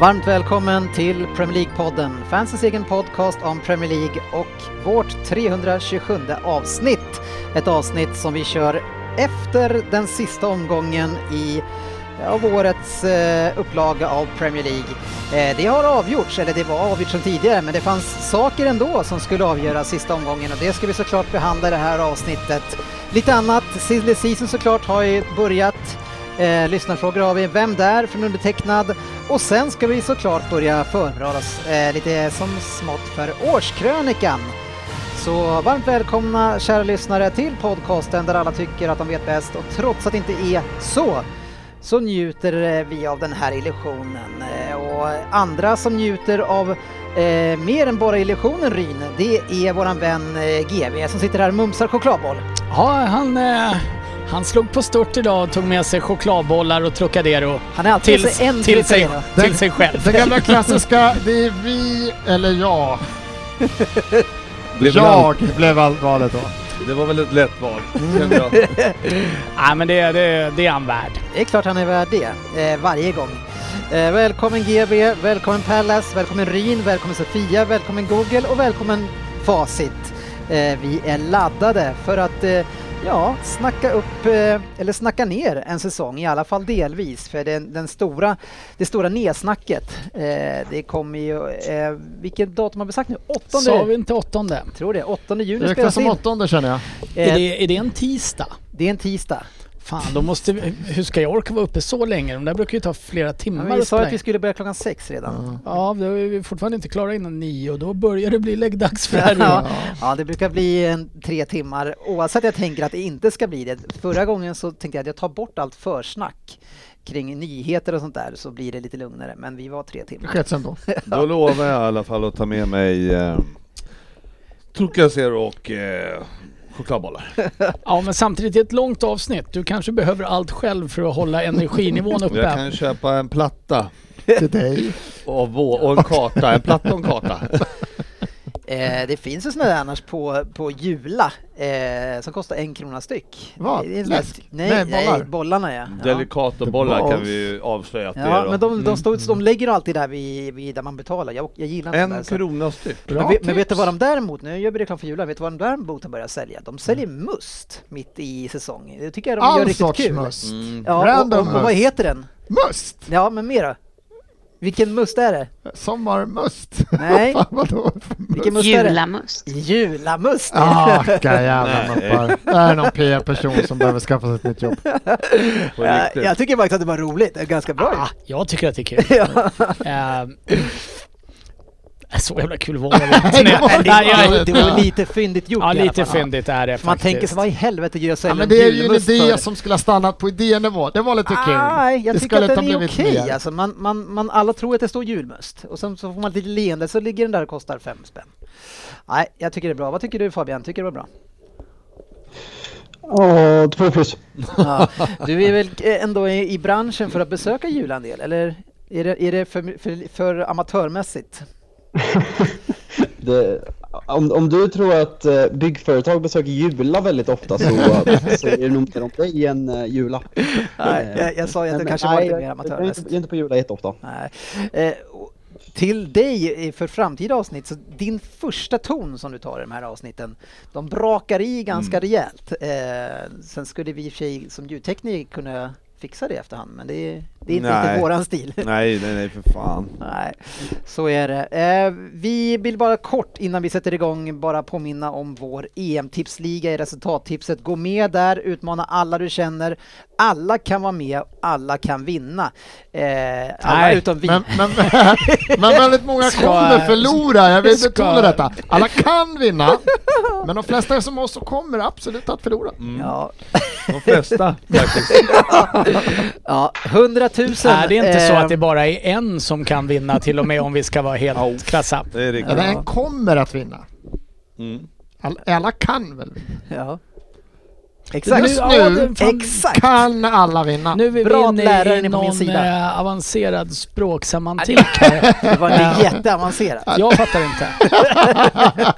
Varmt välkommen till Premier League-podden, fansens egen podcast om Premier League och vårt 327 avsnitt. Ett avsnitt som vi kör efter den sista omgången i av årets eh, upplaga av Premier League. Eh, det har avgjorts, eller det var avgjort som tidigare, men det fanns saker ändå som skulle avgöras sista omgången och det ska vi såklart behandla i det här avsnittet. Lite annat, Silly Season såklart har ju börjat. Eh, lyssnarfrågor har vi, vem där från undertecknad och sen ska vi såklart börja förbereda oss eh, lite som smått för årskrönikan. Så varmt välkomna kära lyssnare till podcasten där alla tycker att de vet bäst och trots att det inte är så så njuter eh, vi av den här illusionen eh, och andra som njuter av eh, mer än bara illusionen Ryn, det är våran vän eh, GV som sitter här och mumsar chokladboll. Ja, han, eh, han slog på stort idag och tog med sig chokladbollar och Trocadero Han är alltid till, en till, sig, Trocadero. till sig själv. Den gamla klassiska, det är vi eller jag. Blev Jag blev all- valet då. Det var väl ett lätt val, kände jag. Nej, men det, det, det är han värd. Det är klart han är värd det, eh, varje gång. Eh, välkommen GB, välkommen Pallas, välkommen Ryn, välkommen Sofia, välkommen Google och välkommen Facit. Eh, vi är laddade för att eh, ja, snacka upp, eh, eller snacka ner en säsong, i alla fall delvis. För den, den stora, det stora nedsnacket, eh, det kommer ju, eh, vilket datum har vi sagt nu? Åttonde? Sa vi inte åttonde? tror det, 8 juni Det räknas spelas som in. åttonde känner jag. Är det, är det en tisdag? det är en tisdag. Fan, då måste vi, hur ska jag orka vara uppe så länge? De där brukar ju ta flera timmar men vi sa att vi skulle börja klockan sex redan. Ja, då är vi fortfarande inte klara innan nio och då börjar det bli läggdags för här Ja, ja, det brukar bli en, tre timmar oavsett jag tänker att det inte ska bli det. Förra gången så tänkte jag att jag tar bort allt försnack kring nyheter och sånt där så blir det lite lugnare. Men vi var tre Det timmar. sket sen då. Då lovar jag i alla fall att ta med mig eh, Trocadero och eh, chokladbollar. Ja, men samtidigt är det ett långt avsnitt. Du kanske behöver allt själv för att hålla energinivån Jag uppe. kan köpa en platta Till dig. och, och en karta, en platta och en karta. Eh, det finns ju sådana där annars på, på Jula eh, som kostar en krona styck. Vad? Det är en sån där- Läsk? Nej, Nej, nej, bollar. bollarna ja. ja. Delicatobollar kan vi avslöja att det är Ja, då. men de, de, Mm. står, de lägger alltid där vid, vid där man betalar. Jag, jag gillar inte En där, så- krona styck. Bra Men, vet- men vet du vad de däremot, nu gör vi reklam för Jula, vet du vad de däremot har börjat sälja? De säljer must mitt i säsong. Det tycker jag de gör All riktigt sorts kul. must. Mm. Ja, och, Random och, och vad heter den? Must! Ja, men mer då? Vilken must är det? Sommarmust. Nej. Fan, vadå för must? Vilken must är det? Julamust. Julamust! Ah, vilka jävla muppar. Det här är någon PR-person som behöver skaffa sig ett nytt jobb. På Ja, riktigt. jag tycker faktiskt att det var roligt, det är ganska bra Ah, jag tycker att det är kul. ja. Ehm, så jävla kul var det inte. Det var- det, lite fyndigt gjort Ja, lite fyndigt är det För Man faktiskt. tänker sig, vad i helvete gör jag Ja, men en det är ju en idé för? som skulle ha stannat på idénivå. Det var lite kul. Nej, jag det tycker att den är okej. Alltså, man, man, man, alla tror att det står julmust och sen så får man ett litet leende så ligger den där och kostar fem spänn. Nej, jag tycker det är bra. Vad tycker du Fabian? Tycker du det var bra? Ja, två plus. Ja, du är väl eh, ändå i, i branschen för att besöka Jula en del, eller är det, är det för, för, för amatörmässigt? Det, om, om du tror att eh, byggföretag besöker Jula väldigt ofta så, så är det nog mer om dig än uh, Jula. Nej, jag, jag sa ju att det kanske nej, var lite mer amatörmässigt. jag är inte på Jula jätteofta. Nej. Eh, till dig eh, för framtida avsnitt, så din första ton som du tar i de här avsnitten, de brakar i ganska Mm. rejält. Eh, sen skulle vi i och för sig som ljudtekniker kunna fixa det i efterhand, men det Det är inte Nej. riktigt våran stil. Nej, nej, nej för fan. Nej, så är det. Eh, vi vill bara kort innan vi sätter igång bara påminna om vår EM-tipsliga i resultattipset. Gå med där, utmana alla du känner. Alla kan vara med, alla kan vinna. Eh, alla Nej, utom vi. Men, men, men väldigt många Ska- kommer förlora, jag vill ska- betona detta. Alla kan vinna, men de flesta som oss så kommer absolut att förlora. Ja, De flesta faktiskt. ja, 100 000. Nej, det är inte så eh, att det bara är en som kan vinna till och med om vi ska vara helt krassa. Det är riktigt. Eller en kommer att vinna. Mm. Alla, alla kan väl vinna? Ja. Exakt. Just ja, nu fan- Exakt. kan alla vinna. Nu är vi Bra inne läraren i på min någon sida. eh, avancerad språksemantik. Det var inte jätteavancerat. Jag fattar inte.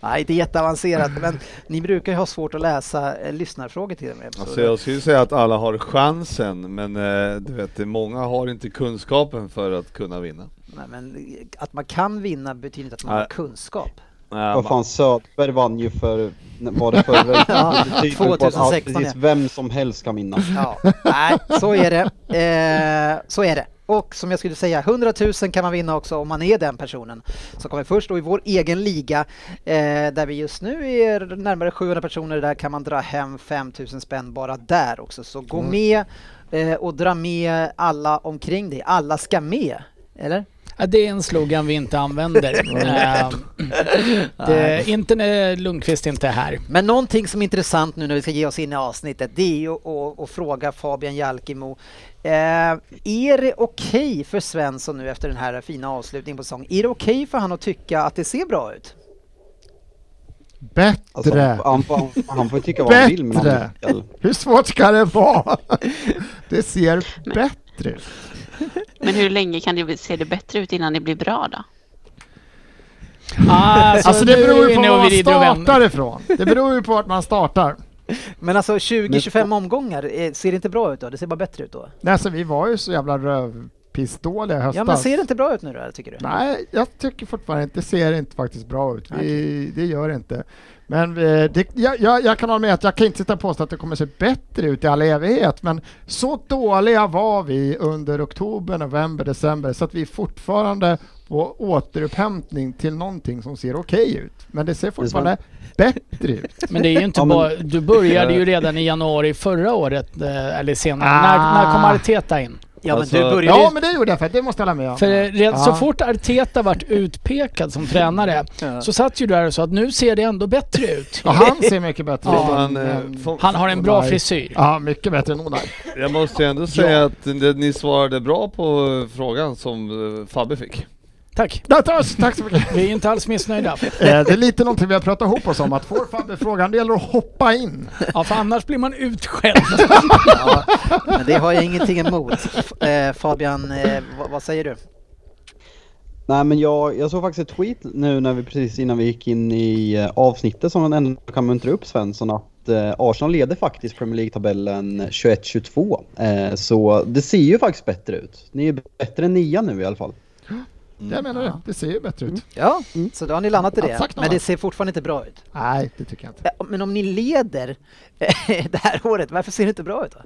Nej, inte jätteavancerat, men ni brukar ju ha svårt att läsa eh, lyssnarfrågor till och med. Så Alltså jag skulle säga att alla har chansen, men eh, du vet, det- många har inte kunskapen för att kunna vinna. Nej, men att man kan vinna betyder inte att man Nej. har kunskap. Nej, Vad fan, Söderberg vann ju för, var det förra Ja, Det betyder på att 2016 ja. vem som helst kan vinna. Ja, nej, så är det. Eh, så är det. Och som jag skulle säga, 100 000 kan man vinna också om man är den personen som kommer först. Och i vår egen liga, eh, där vi just nu är närmare 700 personer, där kan man dra hem 5 000 spänn bara där också. Så gå med eh, och dra med alla omkring dig. Alla ska med, eller? Ja, det är en slogan vi inte använder. Eh, det, inte när Lundqvist inte är här. Men någonting som är intressant nu när vi ska ge oss in i avsnittet, det är ju att, fråga Fabian Jalkemo. Eh, är det okej för Svensson nu efter den här fina avslutningen på säsongen, är det okej för han att tycka att det ser bra ut? Bättre! Alltså, han, får, han får tycka vad han vill, men han. Hur svårt ska det vara? Det ser bättre ut. Men hur länge kan det se det bättre ut innan det blir bra då? Alltså, Alltså det beror vi ju på var man startar ifrån. Det beror ju på vart man startar. Men alltså 20-25 omgångar, eh, ser det inte bra ut då? Det ser bara bättre ut då? Nej, alltså, vi var ju så jävla rövpissdåliga i höstas. Ja men ser det inte bra ut nu då, tycker du? Nej, jag tycker fortfarande inte, det ser inte faktiskt bra ut. Vi, det gör det inte. Men eh, det, jag, jag, jag kan hålla med att jag kan inte sitta och påstå att det kommer se bättre ut i all evighet, men så dåliga var vi under oktober, november, december så att vi fortfarande på återupphämtning till någonting som ser okej ut. Men det ser fortfarande bättre ut. Men det är ju inte Ja, bara... Du började ju redan i januari förra året, eh, eller senare. Ah. När, när kom Arteta in? Ja men Alltså- du började Ja, ju... men det gjorde jag för det måste jag hålla med om. För redan, så Ja. fort Arteta vart utpekad som tränare Ja. så satt ju du där och sa att nu ser det ändå bättre ut. Ja, han ser mycket bättre Ja, ut. han, eh, än- får- Han har en bra frisyr. Ja, mycket bättre än Onaj. Jag måste ändå säga att ni svarade bra på frågan som eh, Fabbe fick. Tack. Tack, tack så mycket. Vi är inte alls missnöjda. Eh, Det är lite någonting vi har pratat ihop oss om, att får Fabbe frågan, det gäller att hoppa in. Ja, för annars blir man utskälld. Ja, men det har jag ingenting emot. Eh, Fabian, eh, vad, vad säger du? Nej men jag, jag såg faktiskt ett tweet nu när vi precis innan vi gick in i avsnittet som ändå kan muntra upp Svensson att eh, Arsenal leder faktiskt Premier League-tabellen 21-22. Eh, så det ser ju faktiskt bättre ut. Ni är bättre än nia nu i alla fall. Jag menar det, det ser ju bättre ut. Ja, så då har ni landat i det. Men det ser fortfarande inte bra ut. Nej, det tycker jag inte. Men om ni leder eh, det här året, varför ser det inte bra ut då?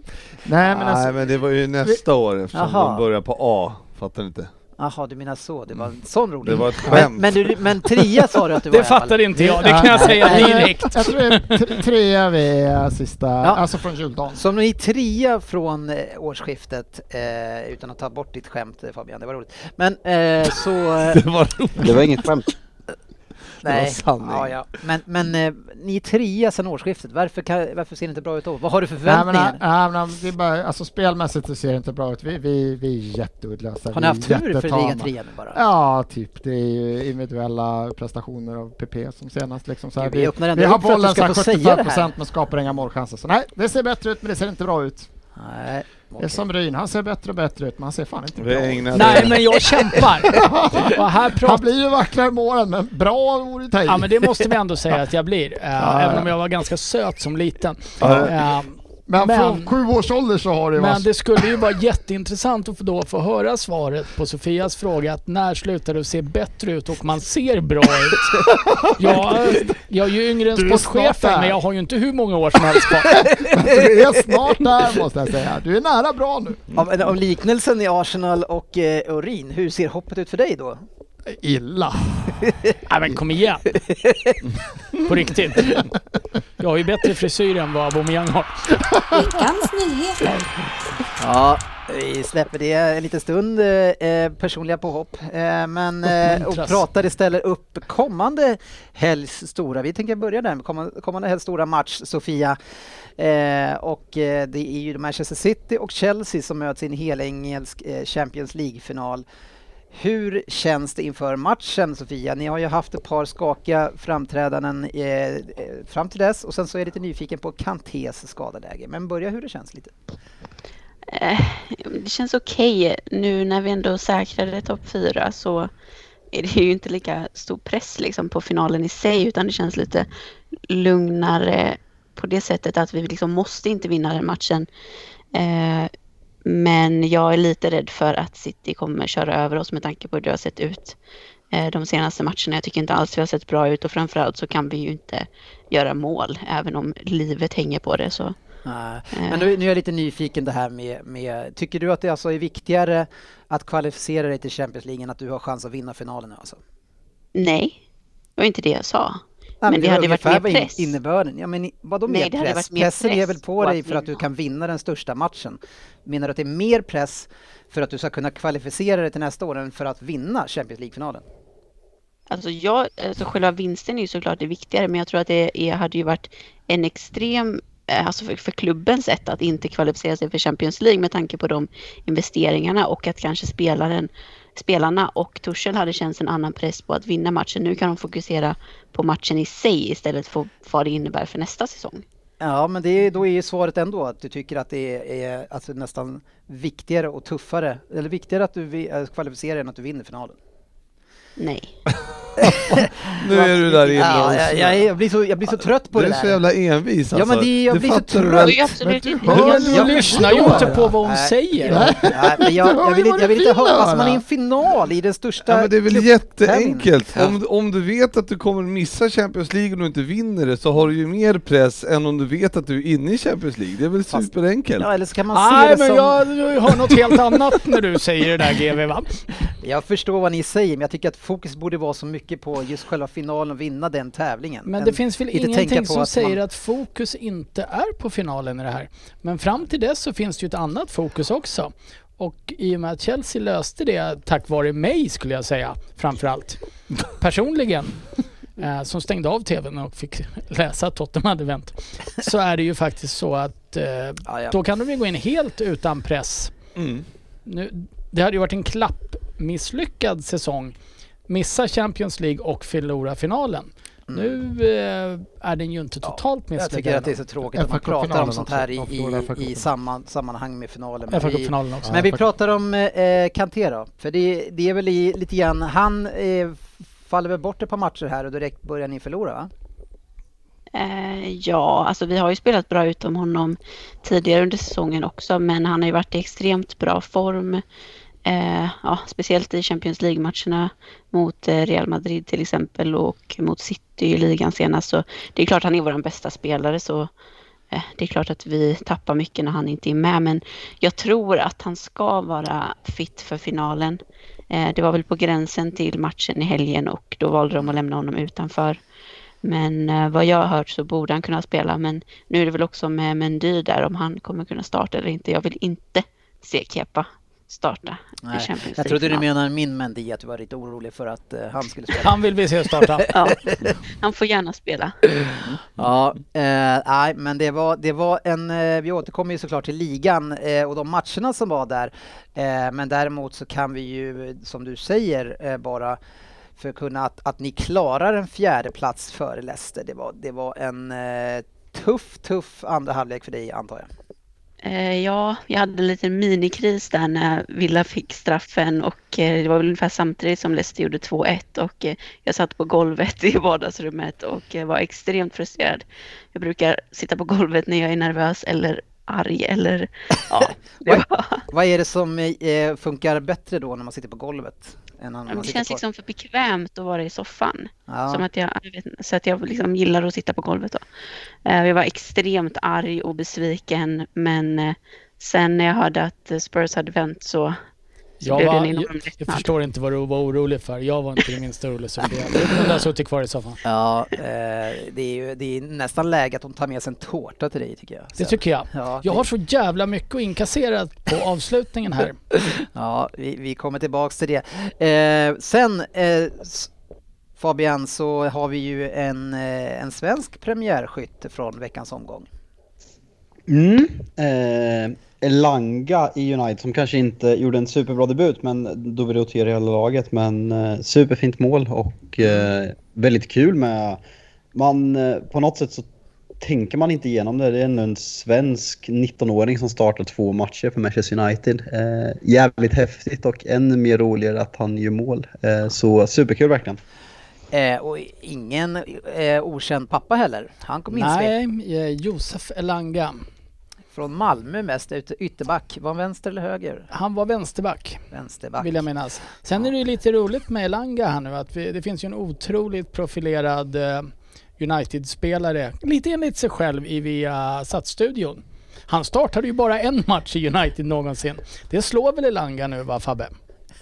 Nej, men alltså, Nej men det var ju nästa år eftersom Jaha. de börjar på A. Fattar ni inte? Jaha, du menar så. Det var en sån rolig... Det var ett men, skämt. men, du, men trea sa du att du var Det fattar inte jag, det kan jag säga direkt. Jag tror det är tre- trea vid eh, sista, Ja. alltså från juldagen. Så om ni är trea från eh, årsskiftet, eh, utan att ta bort ditt skämt eh, Fabian, det var roligt. Men eh, så... Det var roligt. Det var inget skämt. nej, sanning. ja, ja. Men, men eh, ni är trea sedan årsskiftet, varför, kan, varför ser det inte bra ut då? Vad har du för Nej, men, förväntningar? nej, men det är bara, alltså spelmässigt ser det inte bra ut. Vi, vi, vi är jätteuddlösa. har vi ni haft tur för ligga trea nu bara? Ja, typ. Det är ju individuella prestationer av PP som senast. Liksom, så här. Vi öppnar ändå vi har bollen ska så här få säga 75 det här. procent men skapar inga målchanser. Så nej, det ser bättre ut men det ser inte bra ut. Nej, Det är som Ryn, han ser bättre och bättre ut men han ser fan inte bra ut. Nej, men jag kämpar. Och här Han blir ju vackrare i målen men bra vore det Ja, men det måste vi ändå säga att jag blir. Ja, även om jag var ganska söt som liten. Ja. Men, Men- från sju års ålder så har det Men varit... det skulle ju vara jätteintressant att få då få höra svaret på Sofias fråga att när slutar du se bättre ut och man ser bra ut? Jag, jag är ju yngre än sportchefen men jag har ju inte hur många år som helst kvar. Du är snart där måste jag säga. Du är nära bra nu. Av, av liknelsen i Arsenal och eh, Urin, hur ser hoppet ut för dig då? Illa. Nej men kom igen! På riktigt. Jag har ju bättre frisyr än vad Aubameyang har. Veckans nyheter. Ja, vi släpper det en liten stund, eh, personliga påhopp, eh, men eh, och pratar istället upp kommande helgs stora, vi tänker börja där med kommande, kommande helgs stora match, Sofia. Eh, och eh, det är ju Manchester City och Chelsea som möts i en helengelsk eh, Champions League-final. Hur känns det inför matchen Sofia? Ni har ju haft ett par skakiga framträdanden eh, eh fram till dess och sen så är jag lite nyfiken på Kantés skadeläge. Men börja hur det känns lite. Eh, det känns okej. Nu när vi ändå säkrade topp fyra så är det ju inte lika stor press liksom på finalen i sig utan det känns lite lugnare på det sättet att vi liksom måste inte vinna den matchen. Eh, men jag är lite rädd för att City kommer köra över oss med tanke på hur det har sett ut eh, de senaste matcherna. Jag tycker inte alls vi har sett bra ut och framförallt så kan vi ju inte göra mål även om livet hänger på det. Så. Eh. Men nu, nu är jag lite nyfiken det här med, med, tycker du att det alltså är viktigare att kvalificera dig till Champions League än att du har chans att vinna finalen nu alltså? Nej, det var inte det jag sa. Nej, Men det var hade varit mer press. Innebörden? Ja men vadå Nej, mer det press? varit mer Pressen är press väl på dig för att du kan vinna den största matchen? Menar du att det är mer press för att du ska kunna kvalificera dig till nästa år än för att vinna Champions League-finalen? Alltså, jag, alltså själva vinsten är ju såklart det viktigare men jag tror att det är, hade ju varit en extrem eh, Alltså för, för klubbens sätt att inte kvalificera sig för Champions League med tanke på de investeringarna och att kanske spelaren, spelarna och Tuchel hade känts en annan press på att vinna matchen. Nu kan de fokusera på matchen i sig istället för vad det innebär för nästa säsong. Ja, men det är, då är ju svaret ändå att du tycker att det är, alltså nästan viktigare och tuffare, eller viktigare att du eh, kvalificerar än att du vinner finalen. Nej. Nu är du där inne Ja, jag, jag, jag, blir så, jag blir så trött på Du det är så där. jävla envis alltså. Ja, men det- jag blir så du trött. Men du hör du vad lyssnar ju inte på vad hon Nej. säger. Nej, men jag, Du jag, vill, jag vill du inte höra, alltså man är i en final i den största Ja, men det är väl jätteenkelt. Om, om du vet att du kommer missa Champions League och du inte vinner det så har du ju mer press än om du vet att du är inne i Champions League. Det är väl Fast- superenkelt? Ja, eller så kan man se Nej det men som... jag, jag hör något helt annat när du säger det där GV va? Jag förstår vad ni säger, men jag tycker att fokus borde vara så mycket på just själva finalen och vinna den tävlingen. Men än det finns väl ingenting som att säger man- att fokus inte är på finalen i det här. Men fram till dess så finns det ju ett annat fokus också. Och i och med att Chelsea löste det tack vare mig skulle jag säga framförallt. Personligen. Eh, som stängde av TVn och fick läsa att Tottenham hade vänt. Så är det ju faktiskt så att eh, Ja, ja. då kan de ju gå in helt utan press. Mm. Nu, det hade ju varit en klappmisslyckad säsong. Missa Champions League och förlora finalen. Nu eh, är den ju inte totalt Mm. Jag misslyckad. tycker att det är så tråkigt att man pratar om sånt här i, också. i, i samman, sammanhang med finalen. Men vi, FA-cupfinalen också. men vi pratar om eh, Kanté då, för det, det är väl i, lite grann, han eh, faller väl bort ett par matcher här och direkt börjar ni förlora va? Eh, ja, alltså vi har ju spelat bra utom honom tidigare under säsongen också, men han har ju varit i extremt bra form. Eh, ja, speciellt i Champions League-matcherna mot eh, Real Madrid till exempel och mot City i ligan senast. Så det är klart han är vår bästa spelare så eh, det är klart att vi tappar mycket när han inte är med. Men jag tror att han ska vara fit för finalen. Eh, det var väl på gränsen till matchen i helgen och då valde de att lämna honom utanför. Men eh, vad jag har hört så borde han kunna spela. Men nu är det väl också med Mendy där om han kommer kunna starta eller inte. Jag vill inte se Kepa starta Nej, i Champions jag trodde du menar min Mendy, att du var lite orolig för att eh, han skulle spela. Han vill vi se starta. Ja, han får gärna spela. Ja, eh, nej, men det var, det var en, eh, vi återkommer ju såklart till ligan eh, och de matcherna som var där. Eh, men däremot så kan vi ju, som du säger, eh, bara förkunna att, att ni klarar en fjärde plats före Leicester. Det var, det var en eh, tuff, tuff andra halvlek för dig antar jag. Eh, ja, jag hade en liten minikris där när Villa fick straffen och eh, det var väl ungefär samtidigt som Leicester gjorde 2-1 och eh, jag satt på golvet i vardagsrummet och var extremt frustrerad. Jag brukar sitta på golvet när jag är nervös eller arg eller ja. Var, Vad är det som funkar bättre då när man sitter på golvet? Än när man det känns på... liksom för bekvämt att vara i soffan. Ja. Som att jag, så att jag liksom gillar att sitta på golvet då. Eh, Jag var extremt arg och besviken men eh, sen när jag hörde att Spurs hade vänt så Jag, det var, jag, jag förstår inte vad du var orolig för. Jag var inte det minsta orolig så det. Jag kunde ha suttit kvar i soffan. Ja, eh, det, är ju, det är nästan läge att de tar med sig en tårta till dig tycker jag. Det Sen. tycker jag. Ja, Jag har så jävla mycket att inkassera på avslutningen här. Ja, vi, vi kommer tillbaks till det. Eh, sen eh, Fabian så har vi ju en, eh, en svensk premiärskytt från veckans omgång. Mm. Eh, Elanga i United som kanske inte gjorde en superbra debut men då vill rotera hela laget. Men eh, superfint mål och eh, väldigt kul med... Man, eh, på något sätt så tänker man inte igenom det. Det är ändå en svensk 19-åring som startar två matcher för Manchester United. Eh, jävligt häftigt och ännu mer roligare att han gör mål. Eh, så superkul verkligen. Eh, och ingen eh, okänd pappa heller. Han kom in Nej, eh, Josef Elanga. från Malmö mest, ytterback. Var han vänster eller höger? Han var vänsterback, Vänsterback. vill jag minnas. Sen är det ju lite roligt med Elanga här nu att vi, det finns ju en otroligt profilerad eh, United-spelare, lite enligt sig själv i via Sats-studion. Han startade ju bara en match i United någonsin. Det slår väl Elanga nu va Fabbe?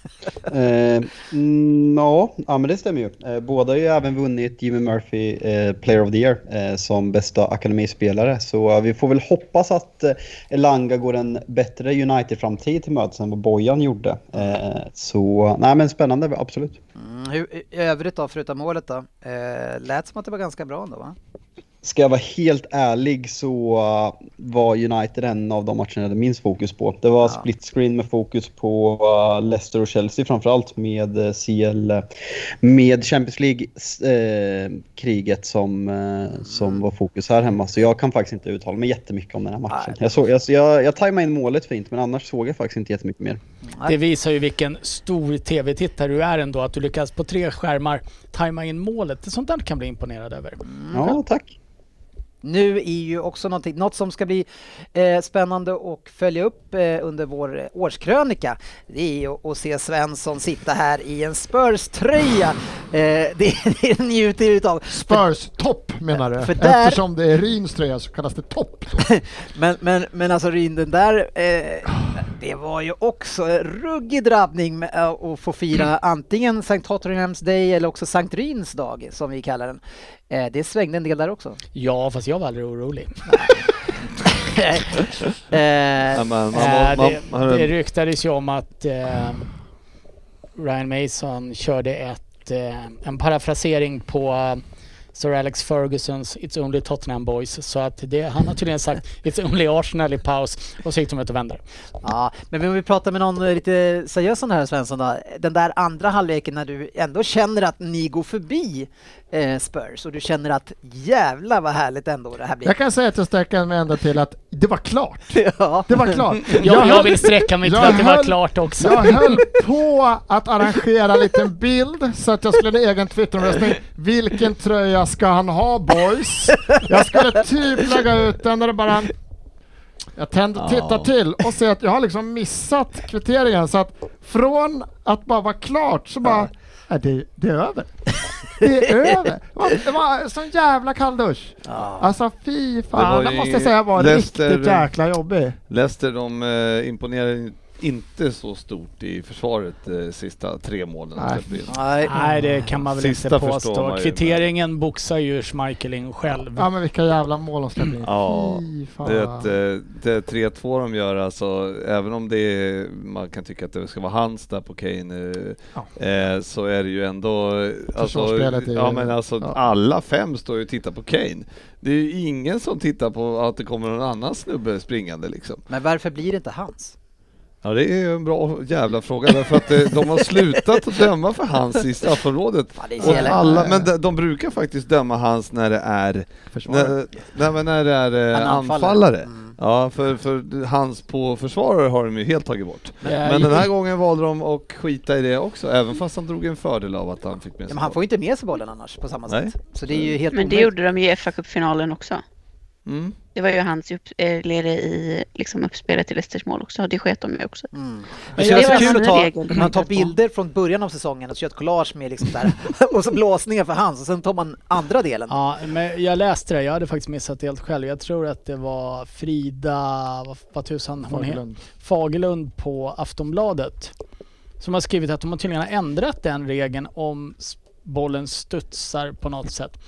Eh, mm, ja, ja, men det stämmer ju. Eh, båda har ju även vunnit Jimmy Murphy eh, Player of the Year eh, som bästa akademispelare. Så eh, vi får väl hoppas att eh, Elanga går en bättre United-framtid till mötes än vad Bojan gjorde. Eh, så nej men spännande, absolut. Mm, hur, I övrigt då, förutom målet då? Eh, lät som att det var ganska bra ändå va? Ska jag vara helt ärlig så uh, var United en av de matcherna jag hade minst fokus på. Det var Ja. split screen med fokus på uh, Leicester och Chelsea framförallt med uh, CL, med Champions League-kriget som, som var fokus här hemma. Så jag kan faktiskt inte uttala mig jättemycket om den här matchen. Nej. Jag, såg, jag, jag, jag tajmade in målet fint men annars såg jag faktiskt inte jättemycket mer. Det visar ju vilken stor TV-tittare du är ändå, att du lyckas på tre skärmar tajma in målet. Det sånt där kan bli imponerad över. Ja, tack. Nu är ju också någonting, något som ska bli eh, spännande och följa upp eh, under vår årskrönika. Det är ju att se Svensson sitta här i en Spurs-tröja. Eh, det, det njuter utav. Spurs topp menar du? För där- Eftersom det är Ryns tröja så kallas det topp. Men, men, men alltså Ryn, den där, eh, det var ju också en ruggig drabbning med eh, att få fira antingen St. Tottenhams Day eller också Sankt Ryns dag som vi kallar den. Eh, det svängde en del där också. Ja, fast jag var aldrig orolig. eh, man, Eh, det, ryktades ju om att eh, Ryan Mason körde ett, eh, en parafrasering på eh, Sir Alex Fergusons It's Only Tottenham Boys. Så att det, han har tydligen sagt It's Only Arsenal i paus och så gick de ut och vände. Ja, men om vi pratar med någon eh, lite seriös sån här Svensson då. Den där andra halvleken när du ändå känner att ni går förbi eh, Spurs och du känner att jävla vad härligt ändå det här blir. Jag kan säga att jag sträcker mig ända till att det var klart. ja. Det var klart. Jag, jag höll- vill sträcka mig till jag att det var höll- klart också. Jag höll på att arrangera en liten bild så att jag skulle ha en egen Twitteromröstning. Vilken tröja ska han ha boys? Jag skulle typ lägga ut den där det bara jag tänder, tittar till och ser att jag har liksom missat kvitteringen så att från att bara vara klart så bara, är det, det är över. Det är över. Det var, det var en sån jävla kalldusch. Alltså fy fan, det måste jag säga var Leicester- riktigt jäkla jobbig. Leicester de eh, imponerar inte så stort i försvaret de sista tre målen Nej. Nej. Nej, det kan man väl Sista inte påstå. Kvitteringen boxar ju Schmeichel själv. Ja men vilka jävla mål de släpper in. Ja. Det, eh, det 3-2 de gör alltså, även om det är, man kan tycka att det ska vara hans där på Kane, eh, eh, så är det ju ändå, eh, alltså, är ja men alltså ja. alla fem står ju och tittar på Kane. Det är ju ingen som tittar på att det kommer någon annan snubbe springande liksom. Men varför blir det inte hans? Ja det är ju en bra jävla fråga därför att eh, de har slutat att döma för hans i straffområdet. Och alla, men de, de brukar faktiskt döma hans när det är när, men när det är eh, anfallare. Mm. Ja, för, för hans på försvarare har de ju helt tagit bort. Ja, Men den här gången valde de att skita i det också, även fast han drog en fördel av att han fick med Ja, sig men han får ju inte med sig bollen annars på samma Nej. sätt. Så det är ju helt Men det omöjligt. gjorde de ju i FA Cup-finalen också. Mm. Det var ju hans upp, eh, led i liksom uppspelet till Leicesters mål också. Det sket de ju också. Mm. Men det är det kul en att ta, man tar bilder från början av säsongen och så gör ett collage med liksom där, och så blåsningar för hans och sen tar man andra delen. Ja, men jag läste det. Jag hade faktiskt missat det helt själv. Jag tror att det var Frida, vad, vad tusan hon Fagerlund. Fagerlund på Aftonbladet. Som har skrivit att de har tydligen ändrat den regeln om bollen studsar på något sätt.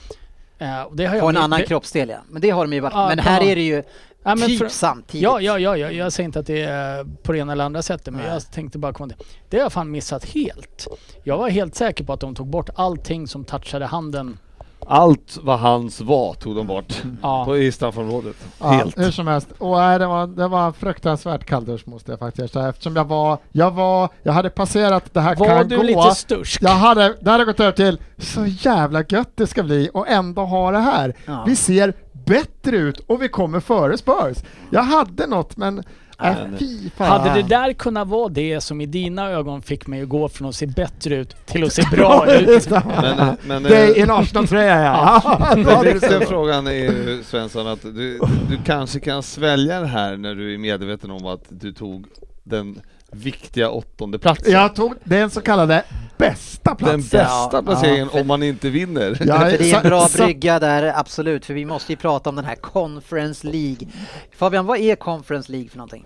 Jag På en annan det- kroppsdel ja. Men det har de ju varit. Ja, men här någon- är det ju Ja, typ för- samtidigt. Ja, ja, ja, ja, jag säger inte att det är på det ena eller andra sättet, men Nej. jag tänkte bara komma till. Det har jag fan missat helt. Jag var helt säker på att de tog bort allting som touchade handen. Allt vad hans var tog de bort Ja. på, i straffområdet. Ja, Helt. hur som helst. Och nej, det, var, det var fruktansvärt kalldusch måste jag faktiskt säga eftersom jag var, jag var, jag hade passerat det här Var kan du gå. lite stursk? Jag hade, det hade gått över till så jävla gött det ska bli och ändå ha det här. Ja. Vi ser bättre ut och vi kommer före Spurs. Jag hade något men, äh, men- fy fan. Hade det där kunnat vara det som i dina ögon fick mig att gå från att se bättre ut till att se bra ut? Men, men det är eh, en Arsenal-tröja ja. den viktiga frågan är ju Svensson att du, du kanske kan svälja det här när du är medveten om att du tog den viktiga åttonde platsen. Jag tog den så kallade bästa Den platsen. bästa Ja, placeringen ja, om man inte vinner. Ja, för det är en bra brygga där, absolut. För vi måste ju prata om den här Conference League. Fabian, vad är Conference League för någonting?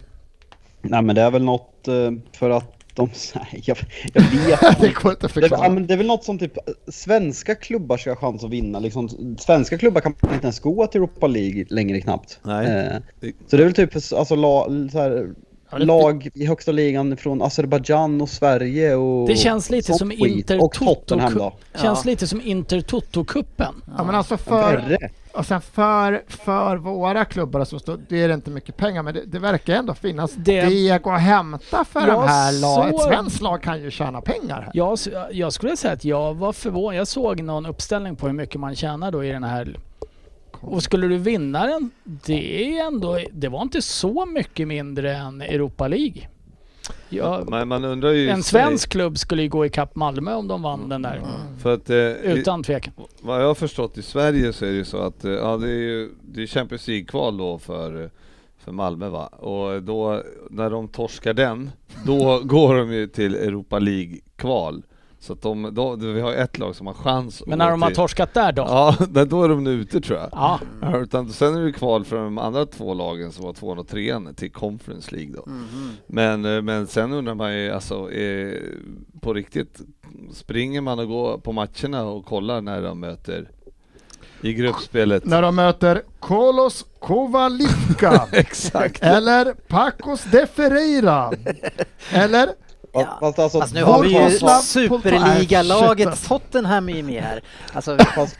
Nej men det är väl något eh, för att de... Nej, jag, jag vet det går inte att Det, förklara. men det är väl något som typ svenska klubbar ska ha chans att vinna. Liksom, svenska klubbar kan inte ens gå till Europa League längre knappt. Nej. Eh, så det är väl typ alltså, la, så här, Ja, det- lag i högsta ligan från Azerbajdzjan och Sverige och Det känns lite som skit. Inter Och Tottenham då. Känns Ja. lite som Inter Toto-cupen. Ja, men alltså för, och sen för, för våra klubbar så det är det inte mycket pengar men det, det verkar ändå finnas Det- deg att hämta för Jag de här lagen. Ett svenskt lag kan ju tjäna pengar här. Jag, jag skulle säga att jag var förvånad. Jag såg någon uppställning på hur mycket man tjänar då i den här. Och skulle du vinna den, det är ändå, det var inte så mycket mindre än Europa League. Jag, Men man undrar ju... en svensk klubb skulle ju gå ikapp Malmö om de vann den där. För att, eh, Utan tvekan. Vad jag har förstått i Sverige så är det ju så att eh, ja, det är ju det är Champions League-kval då för, eh, för Malmö va? Och då när de torskar den, då går de ju till Europa League-kval. Så att de, då, vi har ett lag som har chans Men när de har till- torskat där då? Ja, då är de nu ute tror jag. Ja. Ja, utan sen är det kval för de andra två lagen som var tvåan och trean till Conference League då. Mhm. Men, eh, men sen undrar man ju alltså, eh, på riktigt, springer man och går på matcherna och kollar när de möter i gruppspelet? När de möter Kolos Kovalivka Exakt. eller Pacos de Ferreira eller Ja. Fast alltså, Fast nu har vi ju superligalaget. Tottenham är ju med här. Alltså, Fast,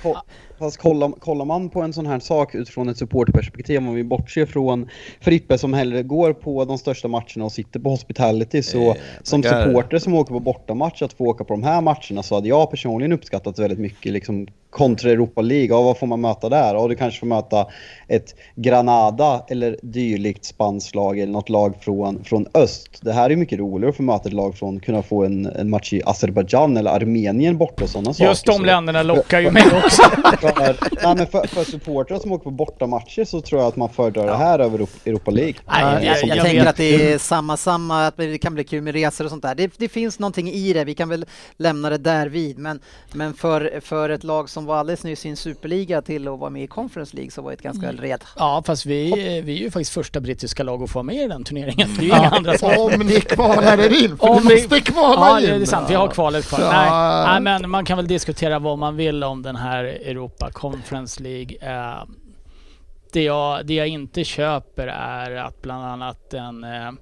fast kollar, kollar man på en sån här sak utifrån ett supporterperspektiv, om vi bortser från Frippe som hellre går på de största matcherna och sitter på hospitality, så Eh, som tackar. supporter som åker på bortamatch att få åka på de här matcherna så hade jag personligen uppskattat väldigt mycket liksom kontra Europa League. Ja, vad får man möta där? Ja, du kanske får möta ett Granada eller dylikt spanskt lag eller något lag från, från öst. Det här är mycket roligare att få möta ett lag från, kunna få en, en match i Azerbajdzjan eller Armenien borta och sådana saker. Just de Så- länderna lockar ju mig också. för, nej, men för, för supportrar som åker på bortamatcher så tror jag att man föredrar det här över Europa- Europa League. Nej, jag, jag, jag tänker att det är samma, samma, att det kan bli kul med resor och sånt där. Det, det finns någonting i det, vi kan väl lämna det där vid. Men, men för, för ett lag som var alldeles nyss i en superliga till att vara med i Conference League så var det ett ganska Mm. red. Ja, fast vi, vi är ju faktiskt första brittiska lag att få vara med i den turneringen. Det är ju inga Ja, andra som... om ni kvalar er in, för Om ni vi- måste kvala Ja, in. det är sant. Vi har kvalet kvar. Ja. Nej, nej, men man kan väl diskutera vad man vill om den här Europa Conference League. Eh, det, jag, det jag inte köper är att bland annat en eh,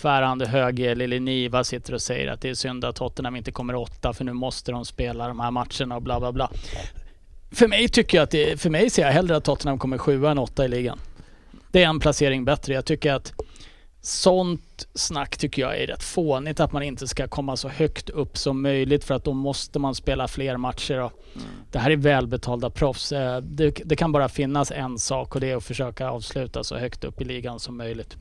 tvärande höger Lili Niva sitter och säger att det är synd att Tottenham inte kommer åtta för nu måste de spela de här matcherna och bla bla bla. För mig tycker jag att det, för mig ser jag hellre att Tottenham kommer sjua än åtta i ligan. Det är en placering bättre. Jag tycker att sånt snack tycker jag är rätt fånigt att man inte ska komma så högt upp som möjligt för att då måste man spela fler matcher. Och Det här är välbetalda proffs. Eh, Det, det kan bara finnas en sak och det är att försöka avsluta så högt upp i ligan som möjligt.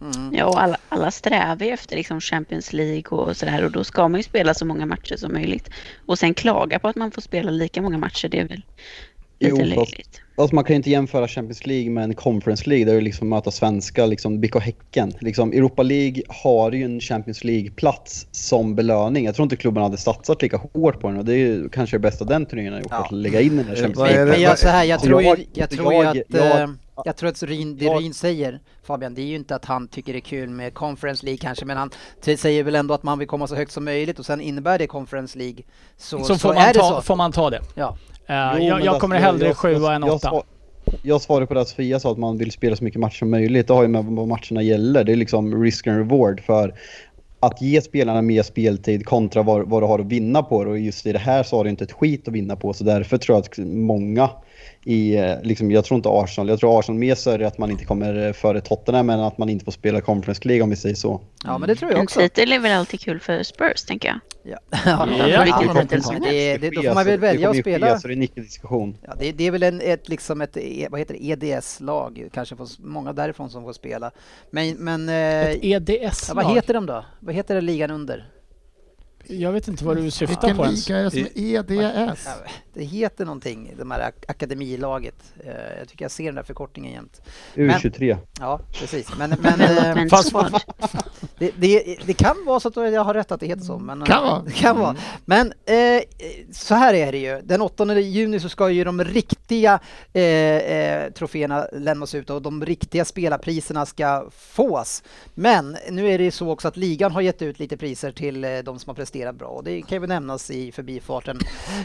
Mm. Ja, och alla, alla strävar ju efter liksom Champions League och sådär och då ska man ju spela så många matcher som möjligt. Och sen klaga på att man får spela lika många matcher, det är väl Jo, lite fast-. Alltså man kan ju inte jämföra Champions League med en Conference League där du liksom möter svenska, liksom BK Häcken. Liksom, Europa League har ju en Champions League-plats som belöning. Jag tror inte klubben hade satsat lika hårt på den och det är ju kanske det bästa den turneringen har gjort, Ja. att lägga in den här Eh, Champions League. Men jag, så här, jag Så tror ju, jag- jag tror ju jag- att, jag- eh, jag tror att Ryn, det jag- Ryn säger, Fabian, det är ju inte att han tycker det är kul med Conference League kanske, men han säger väl ändå att man vill komma så högt som möjligt och sen innebär det Conference League så, Så, så, får, är man det ta, så. får man ta det. Ja. Eh, Jo, jag, jag alltså, kommer hellre sjua än jag åtta. svar- Jag svarar på det att Sofia sa att man vill spela så mycket matcher som möjligt. Det har ju med vad matcherna gäller. Det är liksom risk and reward för att ge spelarna mer speltid kontra vad, vad du har att vinna på. Och just i det här så har du inte ett skit att vinna på. Så därför tror jag att många i, eh, liksom, jag tror inte Arsenal, jag tror Arsenal mer sörjer att man inte kommer eh, före Tottenham än att man inte får spela Conference League om vi säger så. ja, men det tror jag En också. titel är väl alltid kul för Spurs, tänker jag. Ja. ja, Ja. ja, men det, det, då får man väl välja att spela. Så det är en. Ja, det, det är väl en, ett, liksom ett E- vad heter det, EDS-lag, kanske får, många därifrån som får spela. Men, men eh, Ett ja, EDS-lag. vad heter de då? Vad heter det ligan under? Jag vet inte vad du syftar Vilken på ens. liga är det som är EDS? Det heter någonting, de här ak- akademilaget. Eh, jag tycker jag ser den där förkortningen jämt. U23. Ja, precis. Men, men eh, fast- det, det, det kan vara så att jag har rätt att det heter så. Men, Kan vara. Det kan vara. Men eh, så här är det ju. Den 8 juni så ska ju de riktiga eh, eh, troféerna lämnas ut och de riktiga spelarpriserna ska fås. Men nu är det ju så också att ligan har gett ut lite priser till eh, de som har presterat bra och det kan ju nämnas i förbifarten.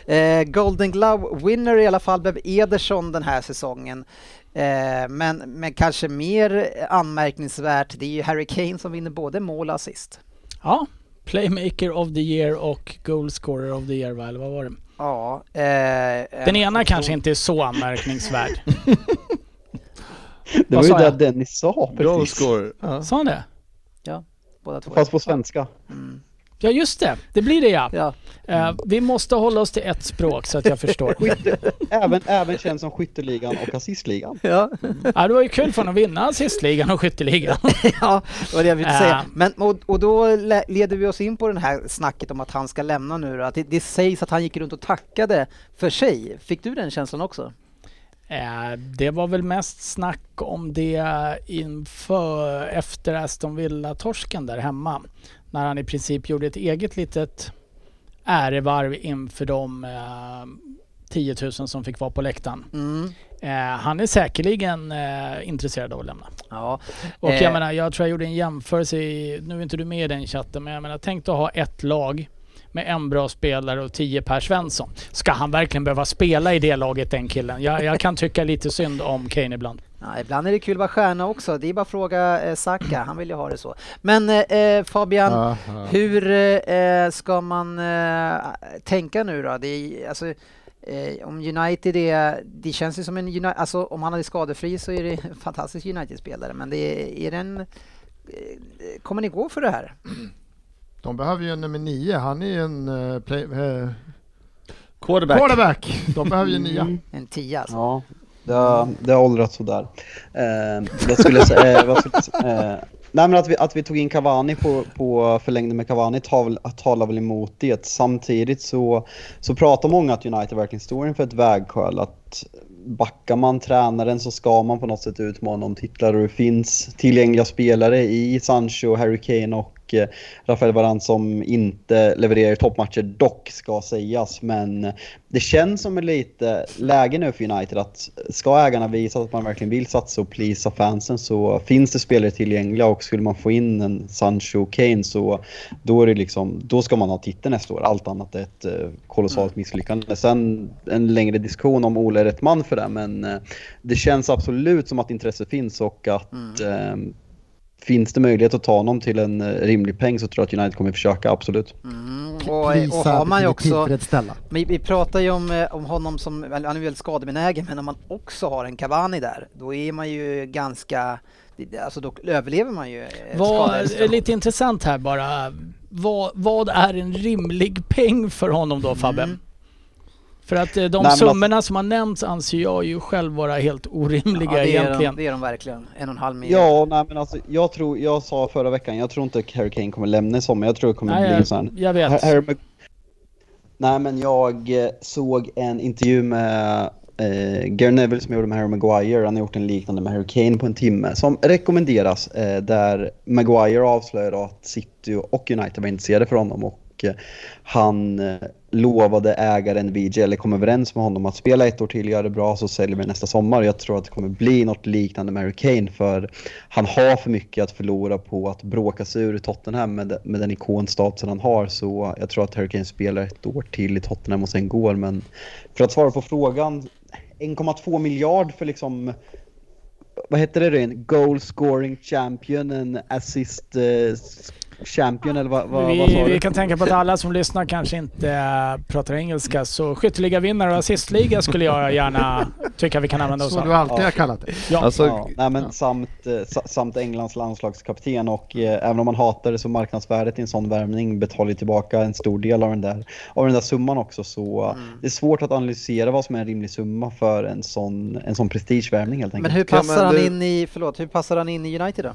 Eh, Golden Glove winner i alla fall blev Ederson den här säsongen. Eh, men, men kanske mer anmärkningsvärt, det är ju Harry Kane som vinner både mål och assist. Ja, Playmaker of the year och Goal scorer of the year, va? eller vad var det? Ja. Eh, Den en- ena kanske inte är så anmärkningsvärd. Det var ju sa det? Dennis sa precis. score. Ja. Sa han det? Båda två. Fast på svenska. Mm. Ja just det, det blir det ja. Ja. Eh, vi måste hålla oss till ett språk så att jag förstår. Även, även känd som skytteligan och assistligan. Ja. Ja, det var ju kul för honom att vinna assistligan och skytteligan. ja, det var det jag ville Äh. säga. Men, och, och då le- leder vi oss in på den här snacket om att han ska lämna nu. då. Att det, det sägs att han gick runt och tackade för sig. Fick du den känslan också? Eh, det var väl mest snack om det inför, efter Aston Villa-torsken där hemma. När han i princip gjorde ett eget litet ärevarv inför de eh, 10 000 som fick vara på läktaren. Mm. Eh, han är säkerligen eh, intresserad av att lämna. Ja. Och Eh. jag menar, jag tror jag gjorde en jämförelse i, nu är inte du med i den chatten, men jag menar tänk att ha ett lag med en bra spelare och tio Per Svensson. Ska han verkligen behöva spela i det laget den killen? Jag, jag kan tycka lite synd om Kane ibland. Ja, ibland är det kul att vara stjärna också. Det är bara att fråga eh, Saka, han vill ju ha det så. Men eh, Fabian, Aha. hur eh, ska man eh, tänka nu då? Det är, alltså, eh, om United är, det känns ju som en United, alltså om han är skadefri så är det en fantastisk United-spelare, men det är, är den, eh, kommer ni gå för det här? De behöver ju en nummer nio. Han är ju en uh, play, eh, Quarterback. quarterback. De behöver ju nia. Mm. En tia alltså. Ja, det har, det har åldrats sådär. Eh, jag skulle säga... Eh, vad skulle jag säga? Eh, nej men att vi, att vi tog in Cavani på, på förlängde med Cavani tal, talar väl emot det. Samtidigt så, så pratar många att United verkligen står inför ett vägskäl. Att backar man tränaren så ska man på något sätt utmana om titlar och det finns tillgängliga spelare i Sancho, Harry Kane och eh, Rafael Varane som inte levererar toppmatcher, dock ska sägas. Men det känns som ett lite läge nu för United att ska ägarna visa att man verkligen vill satsa och pleasa fansen så finns det spelare tillgängliga och skulle man få in en Sancho och Kane så då, är det liksom, då ska man ha titeln nästa år. Allt annat är ett eh, kolossalt misslyckande. Sen en längre diskussion om Ole är rätt man för det men eh, det känns absolut som att intresse finns och att eh, Finns det möjlighet att ta honom till en eh, rimlig peng så tror jag att United kommer försöka, absolut. Mm, och, och har man ju också, vi, vi pratar ju om, eh, om honom som, väl, han är väldigt skadebenägen, men om man också har en Cavani där, då är man ju ganska, alltså då överlever man ju. eh, Vad lite intressant här bara. Vad, vad är en rimlig peng för honom då Fabbe? Mm. För att eh, de Nej, summorna som har nämnts anser jag ju själv vara helt orimliga ja, det är egentligen. De, det är de verkligen. En och en halv miljard. Ja, nej men alltså jag tror, jag sa förra veckan, jag tror inte Harry Kane kommer lämna i sommar. Jag tror det kommer Nej, bli en jag, sån jag vet. Harry Mag- Nej men jag eh, såg en intervju med eh, Gary Neville som gjorde med Harry Maguire, han har gjort en liknande med Harry Kane på en timme som rekommenderas eh, där Maguire avslöjade att City och United var intresserade för honom och eh, han eh, lovade ägaren VJ, eller kom överens med honom att spela ett år till, göra det bra så säljer vi nästa sommar. Jag tror att det kommer bli något liknande med Harry Kane för han har för mycket att förlora på att bråka sig ur Tottenham med, med den ikonstatusen han har så jag tror att Harry Kane spelar ett år till i Tottenham och sen går men för att svara på frågan 1,2 miljard för liksom vad heter det en goal scoring champion, en assist eh, champion eller vad, vad, vad Vi, sa du? vi kan tänka på att alla som lyssnar kanske inte äh, pratar engelska så skytteligavinnare och assistliga skulle jag gärna tycka vi kan använda oss Så du av. alltid har kallat det. Ja. Alltså, Ja, nej, men samt, eh, sa- samt Englands landslagskapten och eh, även om man hatar det så marknadsvärdet i en sån värvning betalar ju tillbaka en stor del av den där, av den där summan också så eh, Mm. det är svårt att analysera vad som är en rimlig summa för en sån, en sån prestigevärvning helt Men enkelt. hur Kan passar man- han det- in i, förlåt, hur passar han in i United då?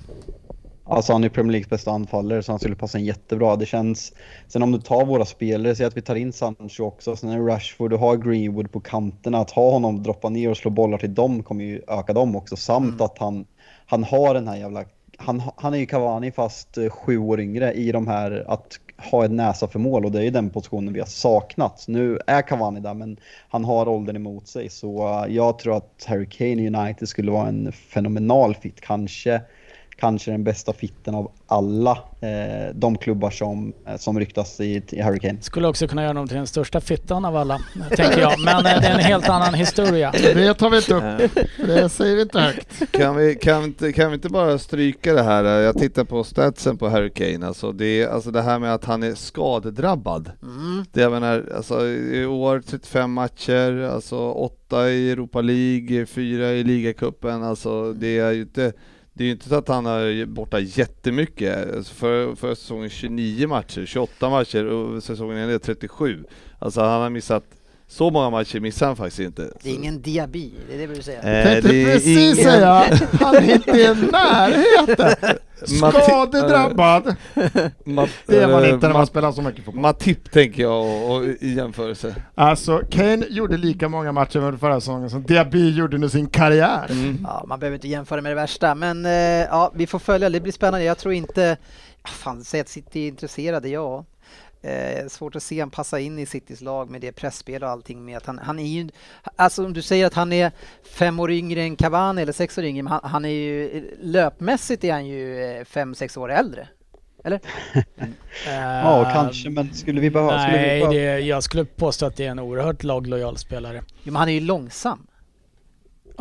Alltså han är Premier Leagues bästa anfallare så han skulle passa in jättebra. Det känns, sen om du tar våra spelare, säg att vi tar in Sancho också, sen är det Rashford, du har Greenwood på kanterna, att ha honom droppa ner och slå bollar till dem kommer ju öka dem också. Samt att han, han har den här jävla, han, han är ju Cavani fast eh, sju år yngre i de här, att ha en näsa för mål och det är ju den positionen vi har saknat. Nu är Cavani där men han har åldern emot sig så eh, jag tror att Harry Kane i United skulle vara en fenomenal fit. Kanske kanske den bästa fitten av alla eh, de klubbar som, eh, som ryktas i, i Harry Kane. Skulle också kunna göra honom till den största fittan av alla, tänker jag. Men eh, det är en helt annan historia. Det tar vi inte upp. Det säger vi inte högt. Kan vi, kan, vi inte, kan vi inte bara stryka det här? Jag tittar på statsen på Harry Kane, alltså det, alltså det här med att han är skadedrabbad. Mm. Det jag menar, alltså i år 35 matcher, alltså 8 i Europa League, 4 i ligacupen, alltså det är ju inte det är ju inte så att han är borta jättemycket. Alltså för, förra säsongen 29 matcher, 28 matcher och säsongen är 37. Alltså han har missat, så många matcher missar han faktiskt inte. Det är ingen diabi, det är det du säger. Eh, Tänkte det är precis ingen- säga, han är inte i närheten. Skadedrabbad. Mat- Det är man inte när man spelar så mycket fotboll. Matip tänker jag och, och, i jämförelse. Alltså, Kane gjorde lika många matcher under förra säsongen som Diaby gjorde under sin karriär. Mm. Ja, man behöver inte jämföra med det värsta, men eh, ja, vi får följa, det blir spännande. Jag tror inte, fan, säg att City är intresserade, ja. Eh, svårt att se han passa in i Citys lag med det pressspel och allting med att han, han är ju, alltså om du säger att han är fem år yngre än Cavani eller sex år yngre, men han, han är ju, löpmässigt är han ju eh, fem, sex år äldre. Eller? Ja, kanske, men skulle vi behöva... skulle vi Nej, behöva det, jag skulle påstå att det är en oerhört laglojal spelare. Jo, men han är ju långsam.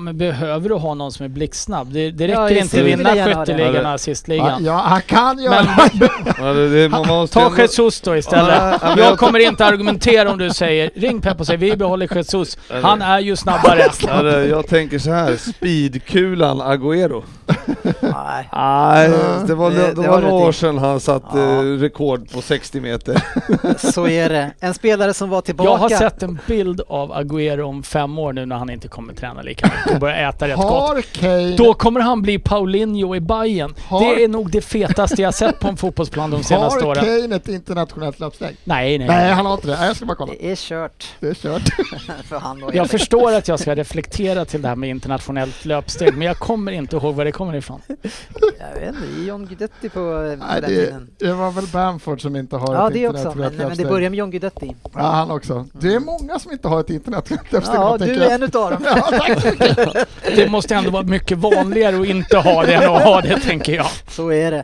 Ja, men behöver du ha någon som är blixtsnabb? Det, det Ja, räcker jag inte att vinna skytteligan och Ja, assistligan. Ja, han kan göra Men Ja, det, det, man måste ta ändå- Jesus då istället. Ja, Jag jag- kommer inte argumentera om du säger ring Pep och säg vi behåller Jesus. Han är ju snabbare. Ja, det, jag tänker så här, speedkulan Agüero. Nej. Nej, det var, Det- det, har var några år sedan han satte Ja. eh, rekord på 60 meter. Så är det. En spelare som var tillbaka. Jag har sett en bild av Agüero om fem år nu när han inte kommer träna lika mycket och börja äta rätt gott. Har Kane... Då kommer han bli Paulinho i Bayern. Har- Det är nog det fetaste jag sett på en fotbollsplan de senaste Har åren. Kane ett internationellt löpsteg? Nej, nej. Nej, han har inte det. Jag ska bara kolla. Det är kört Det är kört. för han Jag förstår att jag ska reflektera till det här med internationellt löpsteg, men jag kommer inte ihåg var det kommer ifrån. Jag vet inte, det är John Guidetti på, på Nej, den det, tiden. det var väl Bamford som inte har Ja, ett det också. Men, det börjar med John Guidetti. Ja, han också. Det är många som inte har ett internationellt löpsteg. Ja, du är en utav dem. Ja. Det måste ändå vara mycket vanligare att inte ha det än att ha det, tänker jag. Så är det.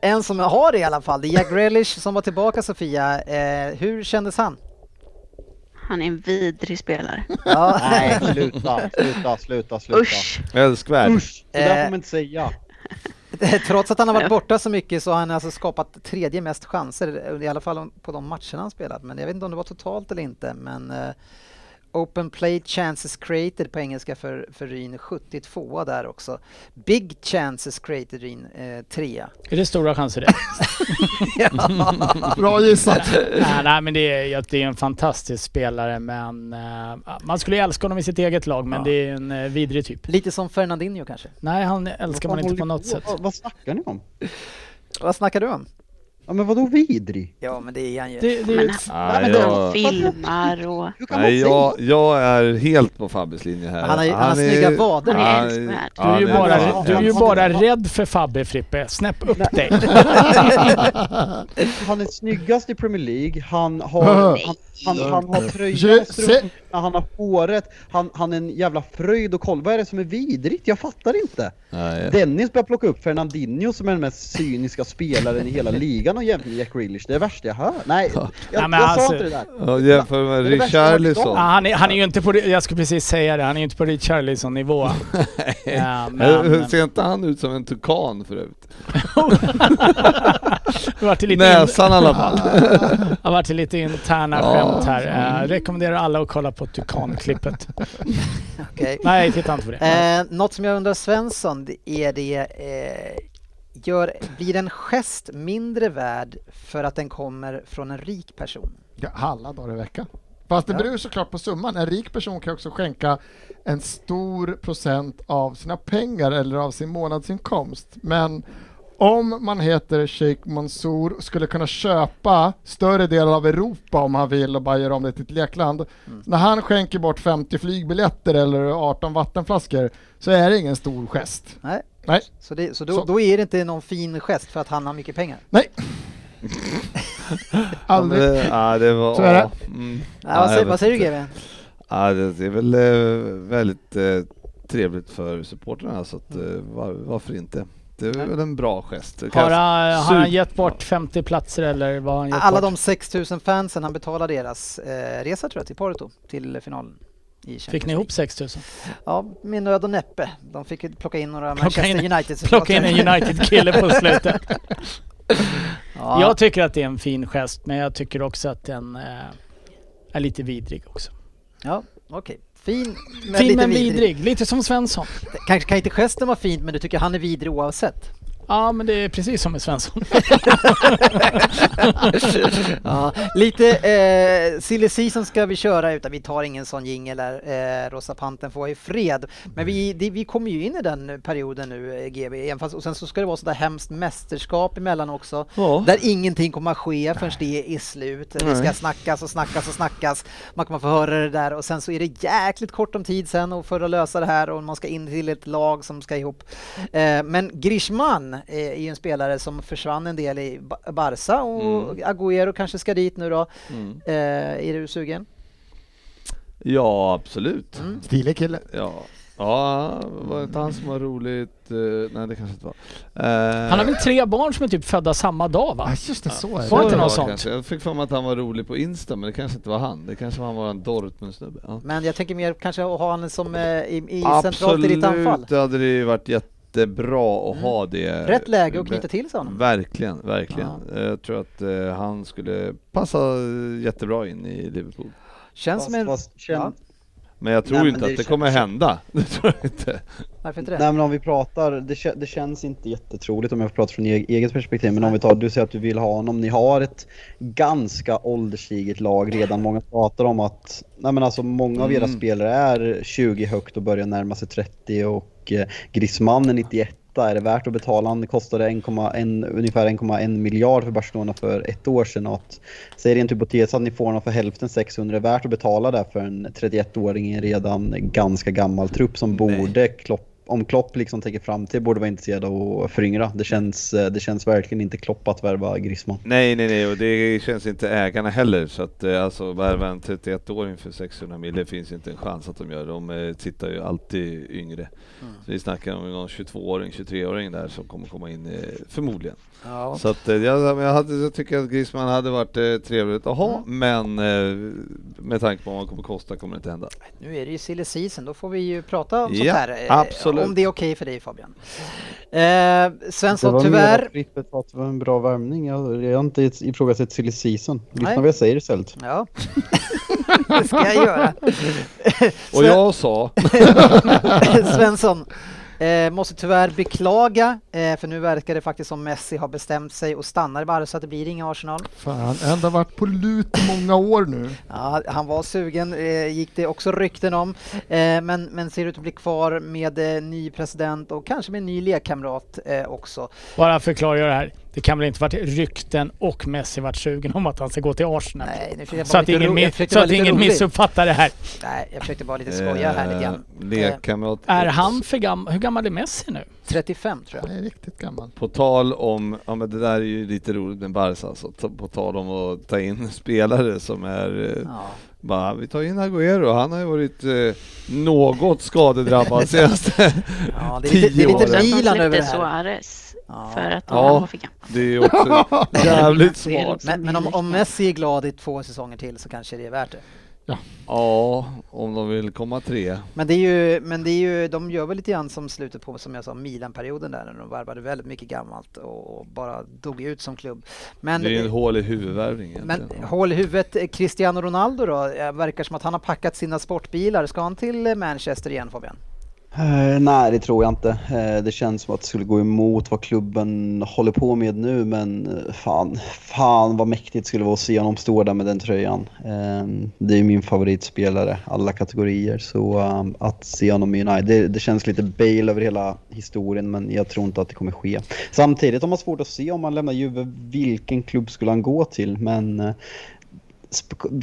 Eh, en som har det i alla fall, det är Jack Grealish som var tillbaka Sofia. Eh, hur kändes han? Han är en vidrig spelare. Ja. Nej, sluta, sluta, sluta, sluta. Usch! Älskvärd. Usch! Det där Eh. får man inte säga. Trots att han har varit borta så mycket så har han alltså skapat tredje mest chanser, i alla fall på de matcherna han spelat. Men jag vet inte om det var totalt eller inte. Men eh, Open Play Chances Created på engelska för, för Ryn, 72 där också. Big Chances Created Ryn, eh, 3. Är det stora chanser det? Bra gissat. nej, nej, men det är, det är en fantastisk spelare, men eh, man skulle älska honom i sitt eget lag, men Ja. det är en uh, vidrig typ. Lite som Fernandinho kanske. Nej, han älskar man inte på något sätt. Vad, vad snackar ni om? Vad snackar du om? Ja men vadå vidrig? Ja, men det är han ju. Det, det Men ett, han, Nej, de jag- filmar och... Hur kan Nej, man jag, jag är helt på Fabbes linje här. Han har han har snygga vader. Han är han- älskvärd. du är ju bara, du är ju bara rädd för Fabbe Frippe. Snäpp upp dig. Han är snyggast i Premier League, han har, Nej. han, han, han har tröjan, strumporna, han har håret, han, han är en jävla fröjd och koll. Vad är det som är vidrigt? Jag fattar inte. Nej. Dennis börjar plocka upp Fernandinho som är den mest cyniska spelaren i hela ligan och jämför med Jack Grealish. Det är det värsta jag hör. Nej, jag, Nej, men jag alltså- sa inte det där. Ja, jämför med Det det jag Richarlison. Ja, han, är, han är ju inte på, jag skulle precis säga det, han är ju inte på Richarlison nivå. Ja, men, Men, Ser inte han ut som en tukan för övrigt? det vart lite, in, Näsan i alla fall. har varit lite interna Ja. skämt här. Uh, rekommenderar alla att kolla på Tukan-klippet. Okej. Nej, titta inte på det. Eh, något som jag undrar Svensson, det är det eh, gör, blir en gest mindre värd för att den kommer från en rik person? Ja, alla dagar i veckan. Fast det Ja. beror såklart på summan. En rik person kan också skänka en stor procent av sina pengar eller av sin månadsinkomst. Men om man heter Sheikh Mansour och skulle kunna köpa större delar av Europa om han vill och bara göra om det till ett lekland. När han skänker bort 50 flygbiljetter eller 18 vattenflaskor så är det ingen stor gest. Nej. Nej. Så, det, så, då, Så- då är det inte någon fin gest för att han har mycket pengar? Nej. Aldrig. Ja, det- Ja, det var... Så är det. Mm. Ja, vad, säger, vad säger du. GW? Ja, det, är väl eh, väldigt eh, trevligt för supportrarna så att, eh, var, varför inte? Det är väl en bra gest. Har, han- har han gett bort 50 platser eller vad har han gett Alla bort? de 6000 fansen han betalar deras eh, resa tror jag till Porto, till finalen. Fick ni ihop 6000? Ja, med nöd och näppe. De fick plocka in några Plocka Manchester in- United Plocka in en United-kille på slutet. ja. Jag tycker att det är en fin gest, men jag tycker också att den eh, är lite vidrig också. Ja, okej. Fin, men fin lite men vidrig. vidrig. lite som Svensson. Kanske kan inte gesten vara fint, men du tycker han är vidrig oavsett? Ja, men det är precis som med Svensson. ja, lite eh, silly season ska vi köra utan vi tar ingen sån jingel där. Eh, Rosa Panten får vara i fred. Men vi, det, vi kommer ju in i den perioden nu, eh, GB. Fast, och sen så ska det vara sådär hemskt mästerskap emellan också. Ja. Där ingenting kommer att ske förrän det är slut. Det ska snackas och snackas och snackas. Man kommer få höra det där och sen så är det jäkligt kort om tid sen och för att lösa det här och man ska in till ett lag som ska ihop. Eh, men Grishman är ju en spelare som försvann en del i Ba- Barca och Mm. Agüero kanske ska dit nu då. Mm. Eh, är du sugen? Ja, absolut. Mm. Stilig kille. Ja. Ja, var det inte han som var roligt? Eh, nej, det kanske inte var. Eh, Han har väl tre barn som är typ födda samma dag va? Ja, just det, så är Var det. inte det något var sånt? kanske. Jag fick för mig att han var rolig på Insta, men det kanske inte var han. Det kanske var han var en Dortmund-snubbe. Ja. Men jag tänker mer kanske att ha honom som eh, i, i centralt i ditt anfall. Absolut, det hade det ju varit jättebra att Mm. ha det. Rätt läge att knyta till sig honom. Verkligen, verkligen. Eh, Jag tror att eh, han skulle passa jättebra in i Liverpool. Känns som en... fast, känn, Ja. Men jag tror Nej, inte det att det känns- kommer hända. Det tror jag inte. Varför inte det? Nej men om vi pratar, det, kä- det känns inte jättetroligt om jag får prata från e- eget perspektiv, men om vi tar, du säger att du vill ha honom, ni har ett ganska ålderstiget lag redan, många pratar om att, nej men alltså många av era Mm. spelare är 20 högt och börjar närma sig 30 och eh, Griezmann är 91 är det värt att betala? Han kostade 1,1 ungefär 1,1 miljard för Barcelona för ett år sedan. Och att, säg rent hypotetiskt att ni får honom för hälften 600 är det värt att betala där för en 31-åring i en redan ganska gammal trupp som Nej. borde Klopp om Klopp liksom tänker framtid borde vara intresserad av att föryngra. Det känns, eh, det känns verkligen inte Klopp att värva Griezmann. Nej, nej, nej, och det känns inte ägarna heller. Så att eh, alltså värva en 31-åring för 600 mil, det finns inte en chans att de gör. De eh, tittar ju alltid yngre. Så vi snackar om någon 22-åring, 23-åring där som kommer komma in förmodligen. Ja. Så att jag, jag, hade, jag tycker att Griezmann hade varit trevligt att ha, men eh, med tanke på vad han kommer kosta kommer det inte hända. Nu är det ju silly season, då får vi ju prata om Ja, sånt här. eh, absolut. Om det är okej för dig Fabian. Eh, Svensson, mer tyvärr. Frippe sa att det var en bra värmning. Jag, jag har inte ifrågasatt silly season. Lyssna Nej. vad jag säger istället. Ja, det ska jag göra. Och jag sa, Svensson, Eh, måste tyvärr beklaga, eh, för nu verkar det faktiskt som Messi har bestämt sig och stannar i Barca så att det blir inga Arsenal. Fan, han har ändå varit på lut många år nu. Ja, han var sugen, eh, gick det också rykten om, eh, men, men ser ut att bli kvar med eh, ny president och kanske med en ny lekkamrat eh, också. Bara för att klargöra det här. Det kan väl inte varit rykten och Messi varit sugen om att han ska gå till Arsenal? Nej, nu jag så att lite ingen, mi- så att ingen missuppfattar det här. Nej, jag försökte bara lite skoja här lite grann. Eh, Lekkamrat. Är han för gammal? Gammal är Messi nu? 35 tror jag. Han är riktigt gammal. På tal om, ja men det där är ju lite roligt med Barca, alltså, på tal om att ta in spelare som är eh, Ja. bara, vi tar in Agüero, han har ju varit eh, något skadedrabbad senaste Ja, det är lite, det är Tio lite de Milan över det här. Suarez Ja. för att Ja. var för gammal. Det är också jävligt smart. Men, men om, om Messi är glad i två säsonger till så kanske det är värt det. Ja, om de vill komma tre. Men det är ju, men det är ju, de gör väl lite grann som slutet på, som jag sa, Milan-perioden där när de värvade väldigt mycket gammalt och bara dog ut som klubb. Men, Det är ju en hål i huvudvärvning men håll i huvudet, eh, Cristiano Ronaldo då, Eh, verkar som att han har packat sina sportbilar. Ska han till eh, Manchester igen Fabian? Eh, nej, det tror jag inte. Eh, det känns som att det skulle gå emot vad klubben håller på med nu, men eh, fan, fan vad mäktigt det skulle vara att se honom stå där med den tröjan. Eh, det är min favoritspelare, alla kategorier, så ehm, att se honom i United, det, det känns lite Bale över hela historien, men jag tror inte att det kommer ske. Samtidigt har man svårt att se om han lämnar Juve, vilken klubb skulle han gå till, men eh,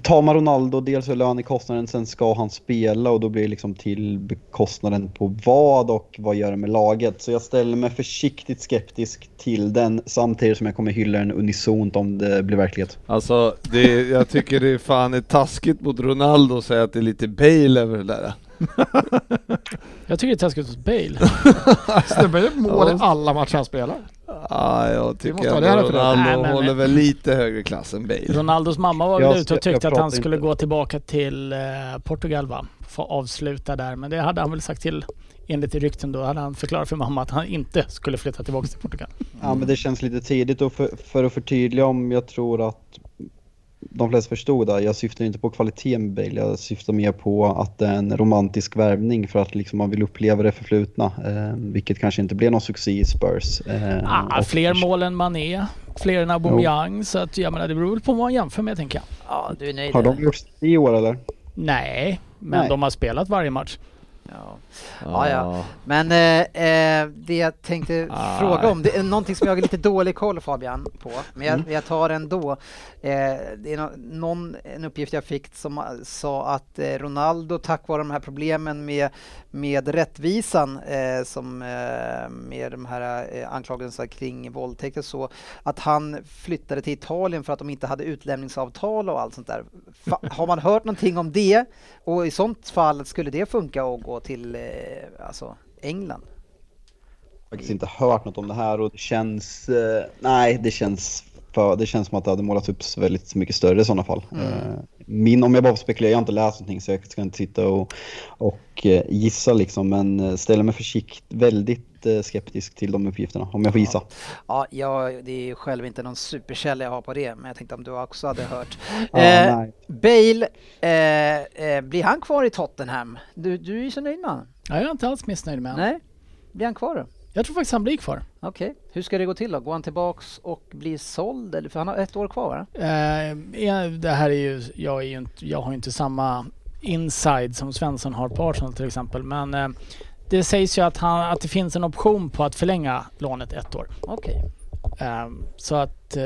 Tar man Ronaldo, dels är lönekostnaden, sen ska han spela och då blir det liksom till kostnaden på vad och vad gör det med laget. Så jag ställer mig försiktigt skeptisk till den samtidigt som jag kommer hylla den unisont om det blir verklighet. Alltså, det jag tycker det är fan är taskigt mot Ronaldo att säga att det är lite Bale över det där. Jag tycker det är taskigt hos Bale. Snubben gör mål i alla matcher han spelar. Ja, jag tycker det. Ronaldo Nej, men- håller väl lite högre klass än Bale. Ronaldos mamma var väl ute och tyckte att han skulle inte. gå tillbaka till eh, Portugal va? Få avsluta där. Men det hade han väl sagt till enligt rykten då. Hade han förklarat för mamma att han inte skulle flytta tillbaka till Portugal. Ja men det känns lite tidigt och för, för att förtydliga om jag tror att de flesta förstod det. Jag syftar inte på kvaliteten med Bale, jag syftar mer på att det är en romantisk värvning för att liksom man vill uppleva det förflutna. Eh, vilket kanske inte blev någon succé i Spurs. Eh, Ah, fler mål än Mané, fler än Aubameyang. Så att jag menar det beror väl på vad man jämför med tänker jag. Ja, du är nöjd? Har de gjort det i år eller? Nej, men Nej. de har spelat varje match. Ja. Ja, ja. Men eh, eh, det jag tänkte Ah. fråga om, det är någonting som jag har lite dålig koll Fabian på, men jag, jag tar ändå. Eh, det är no, någon, en uppgift jag fick som eh, sa att eh, Ronaldo tack vare de här problemen med, med rättvisan som med de här anklagelserna kring våldtäkt och så, att han flyttade till Italien för att de inte hade utlämningsavtal och allt sånt där. Fa, har man hört någonting om det? Och i sånt fall, skulle det funka att gå till eh, alltså England? faktiskt inte hört något om det här och det känns, eh, nej det känns för, det känns som att det hade målats upp väldigt mycket större i sådana fall. Eh, min, om jag bara får spekulera, jag har inte läst någonting så jag ska inte sitta och, och eh, gissa liksom men eh, ställer mig försikt, väldigt eh, skeptisk till de uppgifterna om jag får gissa. Ja, jag, det är ju själv inte någon superkälla jag har på det, men jag tänkte om du också hade hört. Ja, eh, nej. Bale, eh, eh, blir han kvar i Tottenham? Du, du är ju så nöjd med honom. Ja, jag är inte alls missnöjd med honom. Nej, blir han kvar då? Jag tror faktiskt han blir kvar. Okej, hur ska det gå till då? Går han tillbaks och blir såld? Eller, för han har ett år kvar va? Eh, ja, det här är ju, jag, är ju inte, jag har ju inte samma inside som Svensson har på Arsenal till exempel. Men eh, det sägs ju att, han, att det finns en option på att förlänga lånet ett år. Okej. Eh, så att eh,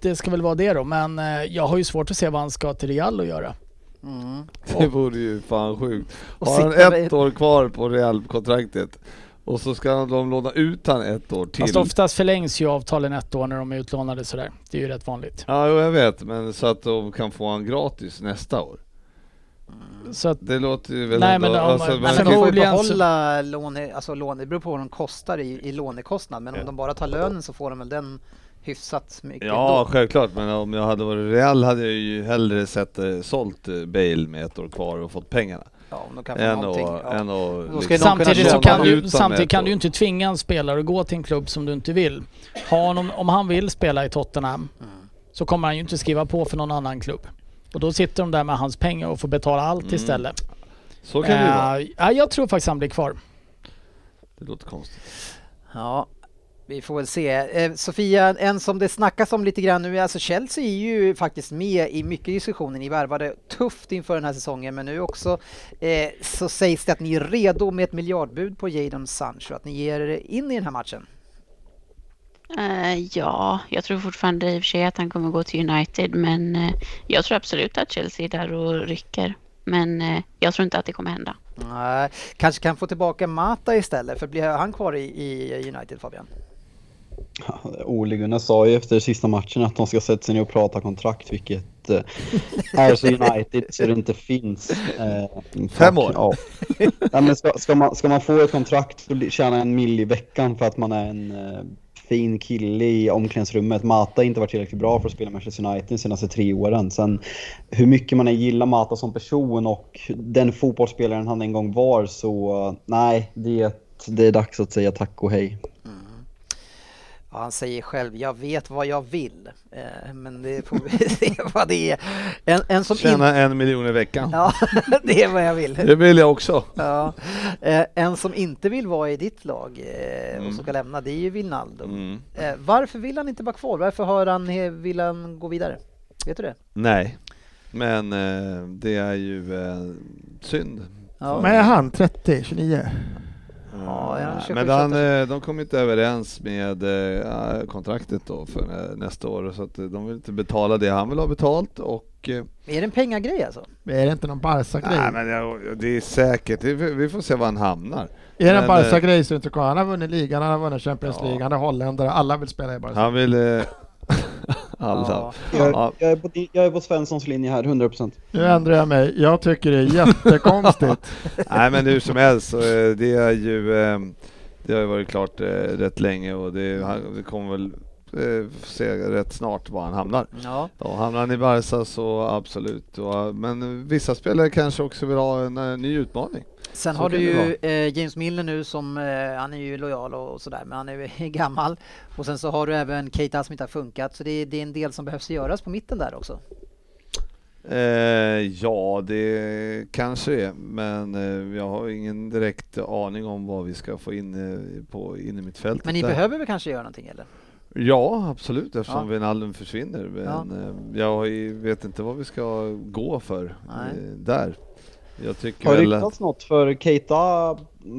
det ska väl vara det då. Men eh, jag har ju svårt att se vad han ska till Real och göra. Mm. Det vore ju fan sjukt. Har han ett år kvar på Real-kontraktet och så ska de låna ut han ett år till. Fast oftast förlängs ju avtalen ett år när de är utlånade sådär. Det är ju rätt vanligt. Ja, jo, jag vet, men så att de kan få han gratis nästa år. Så att Det låter ju väl Nej, men om- alltså, men Men får ju förmodligen så- behålla låne, alltså låne, det beror på vad de kostar i, i lånekostnad, men om Ja. de bara tar lönen så får de väl den hyfsat mycket Ja, ändå. självklart, men om jag hade varit Real hade jag ju hellre sett eh, sålt eh, Bale med ett år kvar och fått pengarna. Ja, om de kan få Än någonting. att, Ja. Då ska liksom- Samtidigt så kan du, samtidigt kan du ju inte tvinga en spelare att gå till en klubb som du inte vill. Ha honom, om han vill spela i Tottenham Mm. så kommer han ju inte skriva på för någon annan klubb. Och då sitter de där med hans pengar och får betala allt Mm. istället. Så kan det vara. Eh, ja, jag tror faktiskt han blir kvar. Det låter konstigt. Ja, vi får väl se. Eh, Sofia, en som det snackas om lite grann nu, alltså Chelsea är ju faktiskt med i mycket diskussioner. Ni värvade tufft inför den här säsongen, men nu också eh, så sägs det att ni är redo med ett miljardbud på Jadon Sancho, att ni ger er in i den här matchen. Eh, ja, jag tror fortfarande i och för sig att han kommer gå till United, men eh, jag tror absolut att Chelsea är där och rycker. Men eh, jag tror inte att det kommer hända. Nej, kanske kan få tillbaka Mata istället, för blir han kvar i, i United Fabian? Ole Gunnar sa ju efter sista matchen att de ska sätta sig ner och prata kontrakt, vilket är så United så det inte finns. Eh, Fem år? Ja. ja men ska, ska, man, ska man få ett kontrakt och tjäna en mill i veckan för att man är en fin kille i omklädningsrummet. Mata har inte varit tillräckligt bra för att spela Manchester United de senaste tre åren. Sen hur mycket man än gillar Mata som person och den fotbollsspelaren han en gång var så nej, det, det är dags att säga tack och hej. Ja, han säger själv, jag vet vad jag vill. Eh, men det får vi se vad det är. En, en som Tjäna in... en miljon i veckan. Ja, det är vad jag vill. Det vill jag också. Ja. Eh, en som inte vill vara i ditt lag eh, och Mm. som ska lämna, det är ju Wijnaldum. Mm. Eh, varför vill han inte vara kvar? Varför har han, vill han gå vidare? Vet du det? Nej, men eh, det är ju eh, synd. Ja. Men är han 30, 29? Ja, ja, 27, men han, 28. eh, de kom inte överens med eh, kontraktet då för eh, nästa år så att de vill inte betala det han vill ha betalt och Är det en pengagrej alltså? Är det inte någon Barca-grej? nej, men jag, det är säkert, vi får se var han hamnar. är det en Barca-grej så är det inte kvar. Han har vunnit ligan, han har vunnit Champions Ja. League, han är holländare, alla vill spela i Barca. Han vill... Alla. Ja. Jag, Ja. jag, är på, jag är på Svenssons linje här, 100%. Nu ändrar jag mig. Jag tycker det är jättekonstigt. Nej men hur som helst så eh, det är ju eh, Det har ju varit klart eh, rätt länge och det, vi kommer väl se rätt snart var han hamnar. Ja. Och hamnar han i Barca så absolut. Men vissa spelare kanske också vill ha en, ny utmaning. Sen Så har du ju eh, James Milner nu som, eh, han är ju lojal och, och sådär, men han är ju gammal. Och sen så har du även Keita som inte har funkat, så det, är- det är en del som behövs göras på mitten där också. Eh, ja, det kanske är, men eh, jag har ingen direkt aning om vad vi ska få in eh, på in i mitt fält. Men ni där. behöver väl kanske göra någonting eller? Ja, absolut eftersom Ja. Wijnaldum försvinner. Men Ja. eh, jag vet inte vad vi ska gå för eh, där. Jag tycker Har det väl... ryktats något? För Keita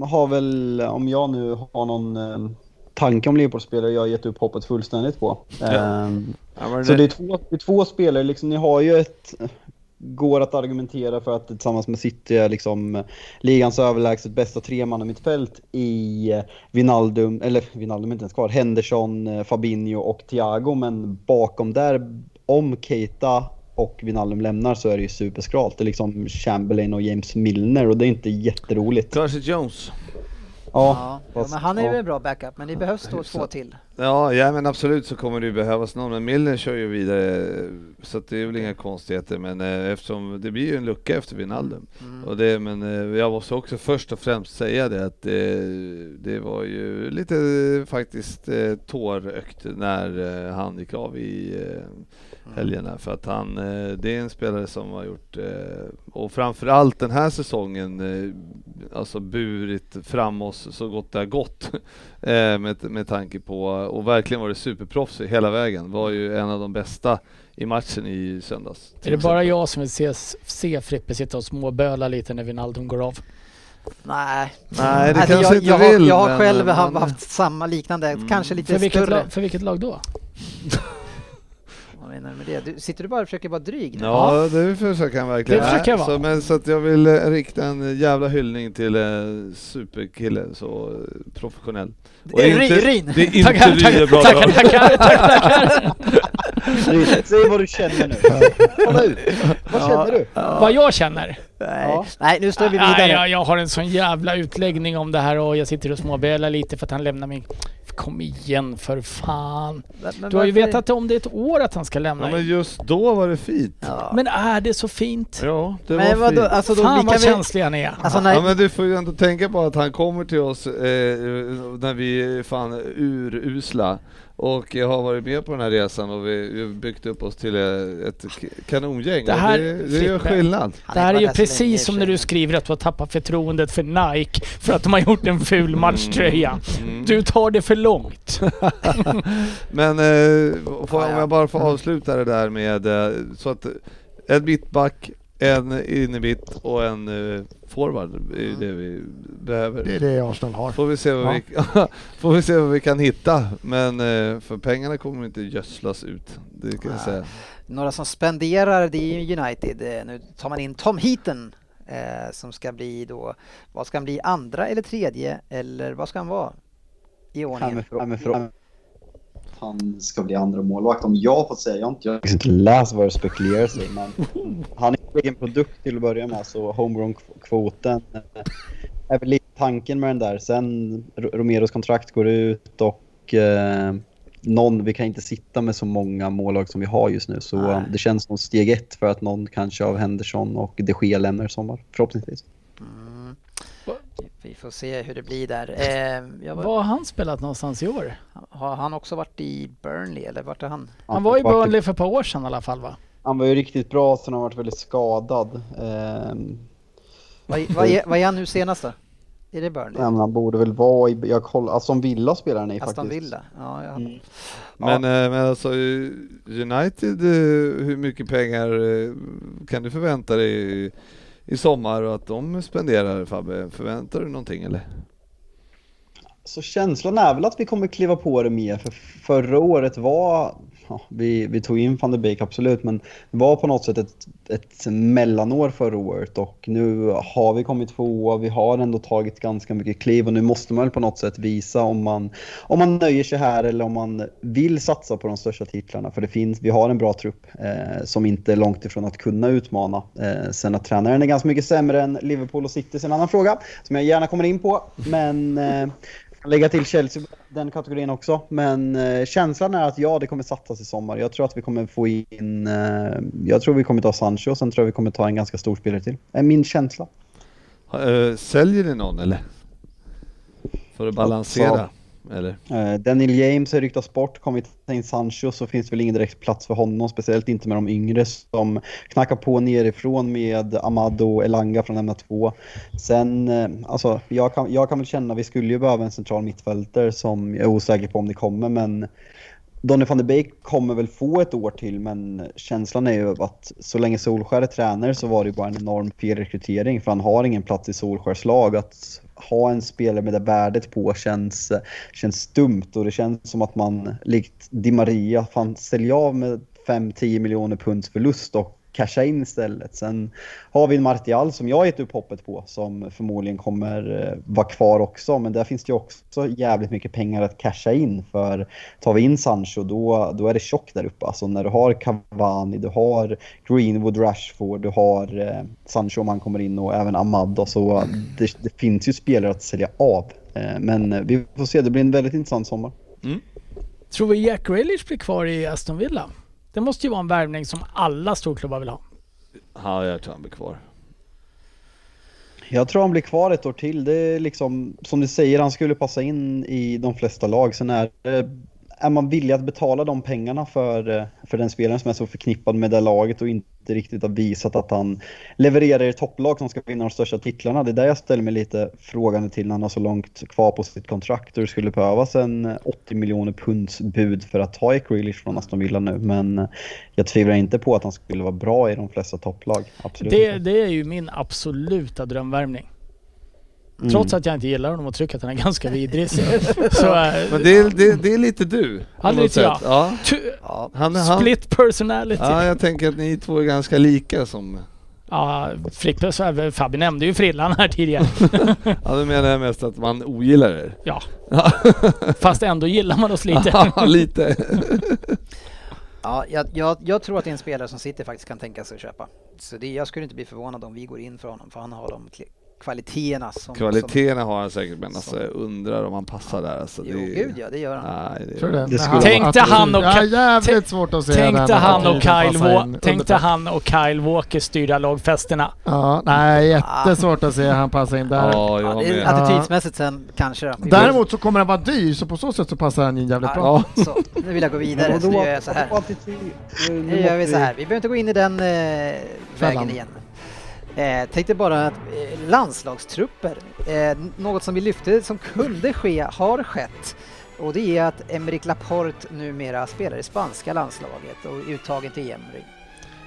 har väl, om jag nu har någon eh, tanke om Liverpool-spelare, jag har gett upp hoppet fullständigt på. Ja. Ehm, Ja, Så det- det är två, det är två spelare, liksom, ni har ju ett... Går att argumentera för att tillsammans med City är liksom ligans överlägset bästa tremannamittfält i eh, Wijnaldum, eller Wijnaldum är inte ens kvar, Henderson, eh, Fabinho och Thiago. Men bakom där, om Keita och Wijnaldum lämnar så är det ju superskralt. Det är liksom Chamberlain och James Milner och det är inte jätteroligt. Curtis Jones. Ja, ja fast- men han är ju ja. en bra backup, men det behövs då två till. Ja, ja, men absolut så kommer det ju behövas någon. Men Milner kör ju vidare så det är väl inga konstigheter. Men eh, eftersom det blir ju en lucka efter Wijnaldum. Mm. Och det, men eh, jag måste också först och främst säga det att det, det var ju lite eh, faktiskt eh, tårögt när eh, han gick av i eh, helgerna för att han, eh, det är en spelare som har gjort, eh, och framförallt den här säsongen, eh, alltså burit fram oss så gott det har gått eh, med, med tanke på, och verkligen varit superproffs hela vägen, var ju en av de bästa i matchen i söndags. Är det bara jag som vill se, se Frippe sitta och småböla lite när Wijnaldum går av? Nej, Nej, det Alltså, kanske jag, inte jag, har, vill. jag har men- själv men- haft- haft samma liknande, Mm. kanske lite För vilket, större. lag, för vilket lag då? Vad menar du med det? Du, sitter du bara och försöker vara dryg nu? Ja, det försöker han verkligen. Det försöker jag vara. Så, men, så att jag vill eh, rikta en jävla hyllning till eh, superkille, så eh, professionell. Och Ry- inte- Ryn. Det är inte Tackar, tackar, pratar tackar, tackar, tackar. Säg vad du känner nu. Kolla ut. Vad känner du? Vad jag känner? Nej. Ja. Nej, nu står vi Nej, vidare. jag, jag har en sån jävla utläggning om det här och jag sitter och småbölar lite för att han lämnar mig. Kom igen för fan. Men- men Du har ju vetat om det ett år att han ska lämna. Ja, men just då var det fint. Ja. Men är det så fint? Ja, det Men var fint. alltså då, vi Fan vad väl, känslig han är. alltså när, Ja men du får ju ändå tänka på att han kommer till oss eh, när vi är fan urusla Och jag har varit med på den här resan och vi har byggt upp oss till ett kanongäng. Det och här- det, det gör skillnad. Det här är ju precis som när du skriver att du har tappat förtroendet för Nike för att de har gjort en ful matchtröja. Mm. Du tar det för långt. Men eh, om ja. jag bara får avsluta det där med eh, så att en mittback, en innermitt och en eh, forward är det vi behöver. Det är det Arsenal har. Får vi se vad, Ja. vi, får vi se vad vi kan hitta. Men eh, för pengarna kommer inte gödslas ut. Det kan jag säga. Några som spenderar det är ju United. Eh, Nu tar man in Tom Heaton eh, som ska bli då, vad ska han bli, andra eller tredje eller vad ska han vara i ordningen? Hemifrån. Han ska bli andra målvakt. Om jag får säga, jag har inte, jag har inte läst vad det spekuleras i, men han är en egen produkt till att börja med, så homegrown-kvoten eh, är väl lite tanken med den där. Sen Romeros kontrakt går ut och eh, någon, vi kan inte sitta med så många mållag som vi har just nu, så Nej. det känns som steg ett för att någon kanske av Henderson och de Gea lämnar i sommar, förhoppningsvis. Mm. Vi får se hur det blir där. Eh, jag var, Var har han spelat någonstans i år? har han också varit i Burnley eller vart är han? Han var i Burnley för ett par år sedan i alla fall va? Han var ju riktigt bra, sen har han varit väldigt skadad. Ehm, Vad, vad, är, vad är han nu senast då? Är det Burnley? Ja, men han borde väl vara i... Jag koll, alltså som Villa spelar han i Aston faktiskt. Villa? Ja, jag, Mm. Men, eh, men alltså eh, United, eh, hur mycket pengar eh, kan du förvänta dig i, sommar och att de spenderar Fabbe? Förväntar du någonting eller? Så känslan är väl att vi kommer kliva på det mer. För förra året var... Ja, vi, vi tog in van der Beek absolut, men det var på något sätt ett, ett mellanår förra året och nu har vi kommit tvåa. Vi har ändå tagit ganska mycket kliv och nu måste man väl på något sätt visa om man, om man nöjer sig här eller om man vill satsa på de största titlarna. För det finns, vi har en bra trupp eh, som inte är långt ifrån att kunna utmana. Eh, sen att tränaren är ganska mycket sämre än Liverpool och City är en annan fråga som jag gärna kommer in på. Men eh, kan lägga till Chelsea den kategorin också. Men eh, känslan är att ja, det kommer satsas i sommar. Jag tror att vi kommer få in... Eh, jag tror vi kommer ta Sancho och sen tror jag vi kommer ta en ganska stor spelare till. är min känsla. Eh, säljer ni någon eller? För att balansera? Eller? Eh, Daniel James har ryktats bort, kommer vi ta in Sancho så finns det väl ingen direkt plats för honom, speciellt inte med de yngre som knackar på nerifrån med Amado och Elanga från lämna två. Sen, eh, alltså jag kan, jag kan väl känna, vi skulle ju behöva en central mittfältare som jag är osäker på om det kommer, men Donny van de Beek kommer väl få ett år till, men känslan är ju att så länge Solskär är tränare så var det ju bara en enorm felrekrytering, för han har ingen plats i Solskärs lag. Att ha en spelare med det värdet på känns, känns stumt. Och det känns som att man likt Di Maria, fan sälja av med 5-10 miljoner punds förlust och casha in istället. Sen har vi en Martial som jag gett upp hoppet på som förmodligen kommer eh, vara kvar också. Men där finns det ju också jävligt mycket pengar att casha in för tar vi in Sancho då, då är det tjockt där uppe. Alltså när du har Cavani, du har Greenwood, Rashford, du har eh, Sancho om han kommer in och även Amad. Så det, det finns ju spelare att sälja av. Eh, men eh, vi får se, det blir en väldigt intressant sommar. Mm. Tror vi Jack Grealish blir kvar i Aston Villa? Det måste ju vara en värvning som alla storklubbar vill ha. Ja, jag tror han blir kvar. Jag tror han blir kvar ett år till. Det är liksom, som du säger, han skulle passa in i de flesta lag. Sen är, det- är man villig att betala de pengarna för, eh, för den spelaren som är så förknippad med det laget och inte riktigt har visat att han levererar i topplag som ska vinna de största titlarna. Det är där jag ställer mig lite frågande till när han har så långt kvar på sitt kontrakt och det skulle behövas en 80 miljoner punds bud för att ta Grealish från Aston Villa nu. Men eh, jag tvivlar inte på att han skulle vara bra i de flesta topplag. Absolut Det, det är ju min absoluta drömvärvning. Mm. Trots att jag inte gillar honom och tycker att han är ganska vidrig så... så Men det är, det, det är lite du. Ja, något lite jag. Ja. ja, Han, han, split personality. ja, jag tänker att ni två är ganska lika som... Ja, Frippe, så här, Fabi nämnde ju Frillan här tidigare. Ja, då menar jag mest att man ogillar er. Ja. Fast ändå gillar man oss lite. Ja, lite. ja jag, jag, jag tror att det är en spelare som City faktiskt kan tänka sig att köpa. Så det, jag skulle inte bli förvånad om vi går in för honom för han har de kvaliteterna. Som, Kvaliteterna har han säkert men alltså jag undrar om han passar där. Alltså, Som, jo, det, gud ja, det gör han. Nej, det, det? Det skulle Tänkte han och Ja, Ka- jävligt svårt att se Tänkte den han, och Kyle Wa- tänkte han och Kyle Walker styra lagfesterna. Ja, nej, jättesvårt att se han passa in där. Ja, Ja, attitydsmässigt sen kanske Däremot så kommer han vara dyr, så på så sätt så passar han in jävligt bra. Ja, så, nu vill jag gå vidare, så nu gör jag så här. Nu gör vi så här, vi behöver inte gå in i den eh, vägen igen. Eh, tänkte bara att eh, landslagstrupper, eh, något som vi lyfte som kunde ske, har skett. Och det är att Emerick Laporte numera spelar i spanska landslaget och är uttagen till EM-ring.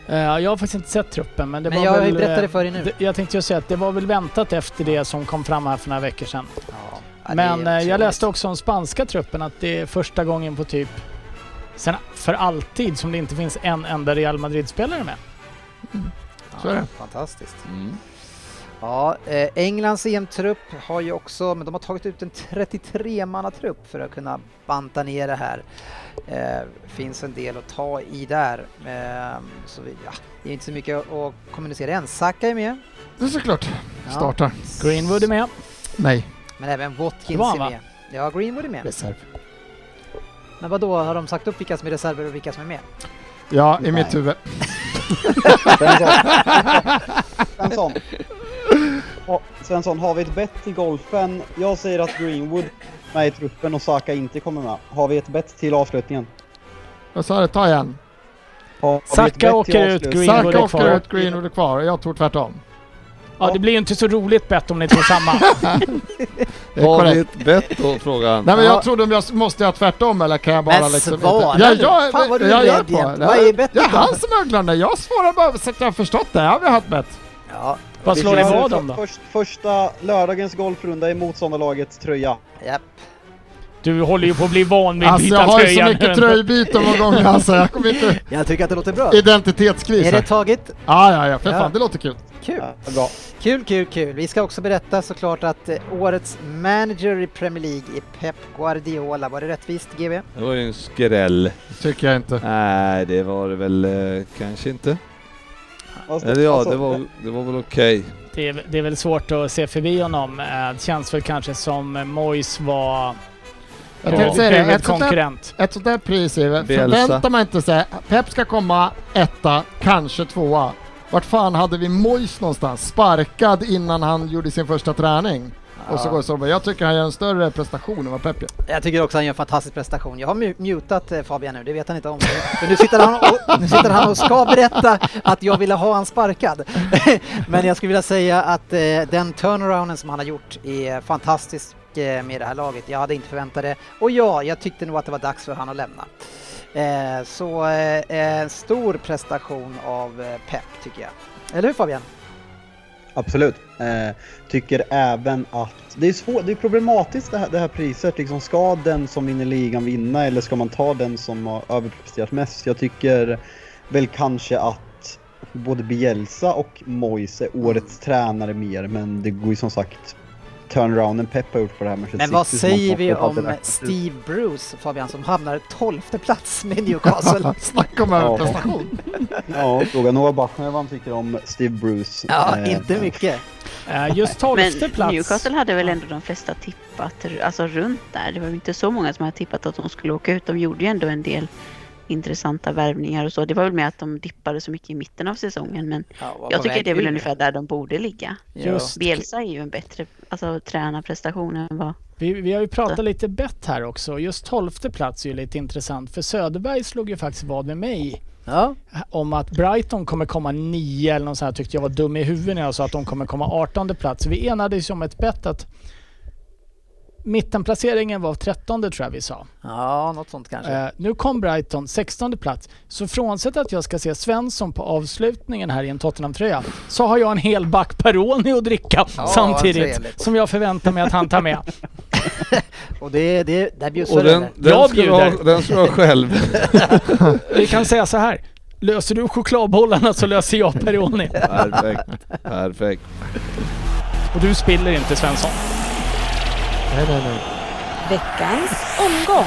Eh, jag har faktiskt inte sett truppen men det Men var jag väl... berättade eh, för dig nu. Jag tänkte ju säga att det var väl väntat efter det som kom fram här för några veckor sedan. Ja, Men eh, jag läste också om spanska truppen att det är första gången på typ sen för alltid som det inte finns en enda Real Madrid-spelare med. Så är det. Fantastiskt. Mm. Ja, eh, Englands EM-trupp har ju också, men de har tagit ut en 33-mannatrupp för att kunna banta ner det här. Eh, finns en del att ta i där. Eh, så vi, ja, det är inte så mycket att kommunicera än. Saka är med. Det är såklart. Ja. Startar. Greenwood är med. Nej, Men även Watkins är med. Ja, Greenwood är med. reserv. Men vad då har de sagt upp vilka som är reserver och vilka som är med? Ja, i Nej. mitt huvud. Svensson. Svensson, har vi ett bett till golfen? Jag säger att Greenwood är med i truppen och Saka inte kommer med. Har vi ett bett till avslutningen? Vad sa du? Ta igen. Saka åker ut? Greenwood Saka är åker kvar. ut, Greenwood är kvar. Jag tror tvärtom. Ja, det blir ju inte så roligt bett om ni tror samma. Det är korrekt. ett bett då, frågan? Nej men Ja. jag trodde om jag måste jag tvärtom eller kan jag bara Men liksom svara inte? Ja, nu. jag, Fan, vad du är jag, jag rädd på. Vad är bettet Ja, då? han som öglande. Jag svarar bara så att jag har förstått det. Jag har haft bett. Ja, Vad slår ni vad om då? Först, första lördagens golfrunda i motståndarlagets tröja. japp. Du håller ju på att bli van vid att Alltså byta jag har ju så tröja mycket tröjbyten någon gång alltså. Jag kommer inte... Jag tycker att det låter bra. Identitetskris Är det taget? Ja, ja, ja. För Ja. fan, det låter kul. Kul. Ja, bra. Kul, kul, kul. Vi ska också berätta såklart att eh, årets manager i Premier League är Pep Guardiola. Var det rättvist GB? Det var ju en skräll. Tycker jag inte. Nej, det var det väl eh, kanske inte. Vad- Eller ja, alltså, det var, det var väl okej. Det är, det är väl svårt att se förbi honom. Eh, Det känns väl kanske som Mois var Jag tänkte säga det. Ett sånt, där, ett sånt där pris är väl- förväntar man inte sig. Pep ska komma etta, kanske tvåa. Vart fan hade vi Mois någonstans? Sparkad innan han gjorde sin första träning. Och så går det så. Jag tycker han gör en större prestation än vad Pep gör. Jag tycker också han gör en fantastisk prestation. Jag har mu- mutat eh, Fabian nu, det vet han inte om. För nu sitter han och, nu sitter han och ska berätta att jag ville ha han sparkad. Men jag skulle vilja säga att eh, den turnarounden som han har gjort är fantastisk med det här laget. Jag hade inte förväntat det. Och ja, jag tyckte nog att det var dags för han att lämna. Eh, så eh, stor prestation av eh, Pep tycker jag. Eller hur Fabian? Absolut. Eh, tycker även att det är svårt, det är problematiskt det här, det här priset. Liksom, ska den som vinner ligan vinna eller ska man ta den som har överpresterat mest? Jag tycker väl kanske att både Bielsa och Moise är årets tränare mer, men det går ju som sagt turnarounden Pep har gjort på det här Manchester Men vad säger vi om. Steve Bruce, Fabian, som hamnar 12 plats med Newcastle? Snacka om Ja. överprestation. Ja, fråga Noah Bachner vad han tycker om Steve Bruce. Ja, Eh, inte mycket. Eh, Just tolfte Men plats. Newcastle hade väl ändå de flesta tippat, alltså runt där. Det var ju inte så många som hade tippat att de skulle åka ut. De gjorde ju ändå en del intressanta värvningar och så. Det var väl med att de dippade så mycket i mitten av säsongen. Men Ja, jag tycker det är väl ungefär där de borde ligga. Just. Bielsa är ju en bättre alltså, tränarprestation än vad... Vi, vi har ju pratat lite bett här också. Just tolfte plats är ju lite intressant för Söderberg slog ju faktiskt vad med mig Ja, om att Brighton kommer komma nio eller något sånt här tyckte jag var dum i huvudet när jag sa att de kommer komma 18 plats. Vi enades ju om ett bett att mittenplaceringen var 13 tror jag vi sa. ja något sånt kanske. Eh, nu kom Brighton 16 plats. Så frånsett att jag ska se Svensson på avslutningen här i en Tottenham-tröja så har jag en hel back Peroni att dricka Ja, samtidigt som jag förväntar mig att han tar med. Och det, det, där bjussar Och du den, Jag du ha, bjuder. den ska ha själv. Vi kan säga så här. Löser du chokladbollarna så löser jag Peroni. Perfekt. Perfekt. Och du spiller inte Svensson. Nej, nej, nej. Veckans omgång.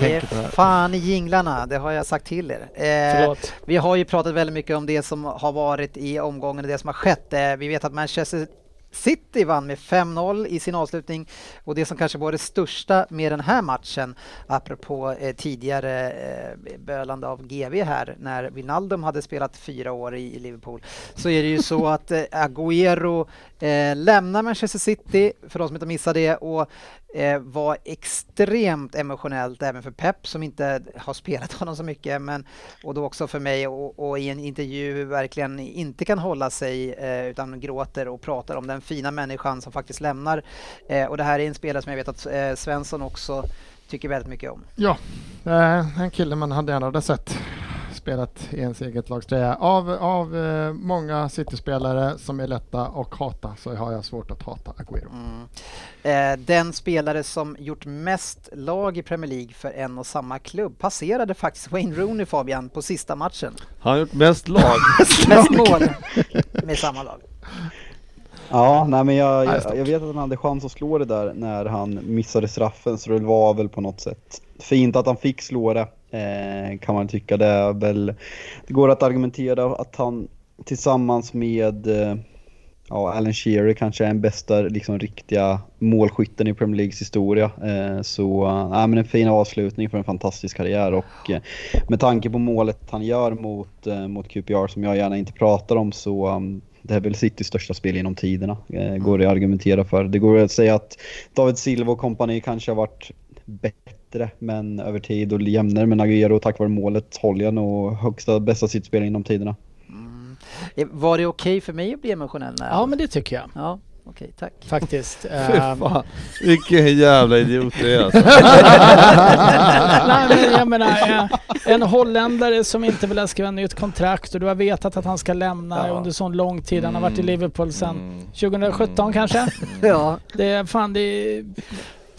Det är fan i jinglarna, det har jag sagt till er. Eh, vi har ju pratat väldigt mycket om det som har varit i omgången och det som har skett. Eh, vi vet att Manchester City vann med 5-0 i sin avslutning och det som kanske var det största med den här matchen, apropå eh, tidigare eh, bölande av GV här, när Wijnaldum hade spelat fyra år i, i Liverpool, så är det ju så att eh, Agüero eh, lämnar Manchester City, för de som inte missade det, och eh, var extremt emotionellt även för Pep som inte har spelat honom så mycket men och då också för mig och, och i en intervju verkligen inte kan hålla sig eh, utan gråter och pratar om den fina människan som faktiskt lämnar eh, och det här är en spelare som jag vet att eh, Svensson också tycker väldigt mycket om. Ja, eh, en kille man hade gärna hade sett spelat i ens eget lagströja. Av, av eh, många City-spelare som är lätta att hata så har jag svårt att hata Agüero. Mm. Eh, den spelare som gjort mest lag i Premier League för en och samma klubb passerade faktiskt Wayne Rooney Fabian på sista matchen. Han har gjort mest lag. mest mål med samma lag. Ja, nej men jag, jag, jag, vet att han hade chans att slå det där när han missade straffen så det var väl på något sätt fint att han fick slå det Eh, kan man tycka. Det är väl, det går att argumentera att han tillsammans med eh, ja, Alan Shearer kanske är den bästa liksom, riktiga målskytten i Premier Leagues historia. Eh, så eh, ja men en fin avslutning för en fantastisk karriär och eh, med tanke på målet han gör mot, eh, mot QPR som jag gärna inte pratar om så um, det är väl Citys största spel genom tiderna, går det att argumentera för. Det går att säga att David Silva och kompani kanske har varit bättre men över tid och jämnare med Agüero tack vare målet håller jag nog högsta bästa sittspel inom tiderna. Mm. Var det okej okay för mig att bli emotionell? När ja men det tycker jag. Ja. Okej, tack. Faktiskt. Ehm. fan, vilken jävla idiot du är alltså. Nej men jag menar, en holländare som inte vill skriva nytt kontrakt och du har vetat att han ska lämna ja. under sån lång tid. Han har varit i mm. Liverpool sedan mm. 2017 mm. kanske? ja. Det är fan, det är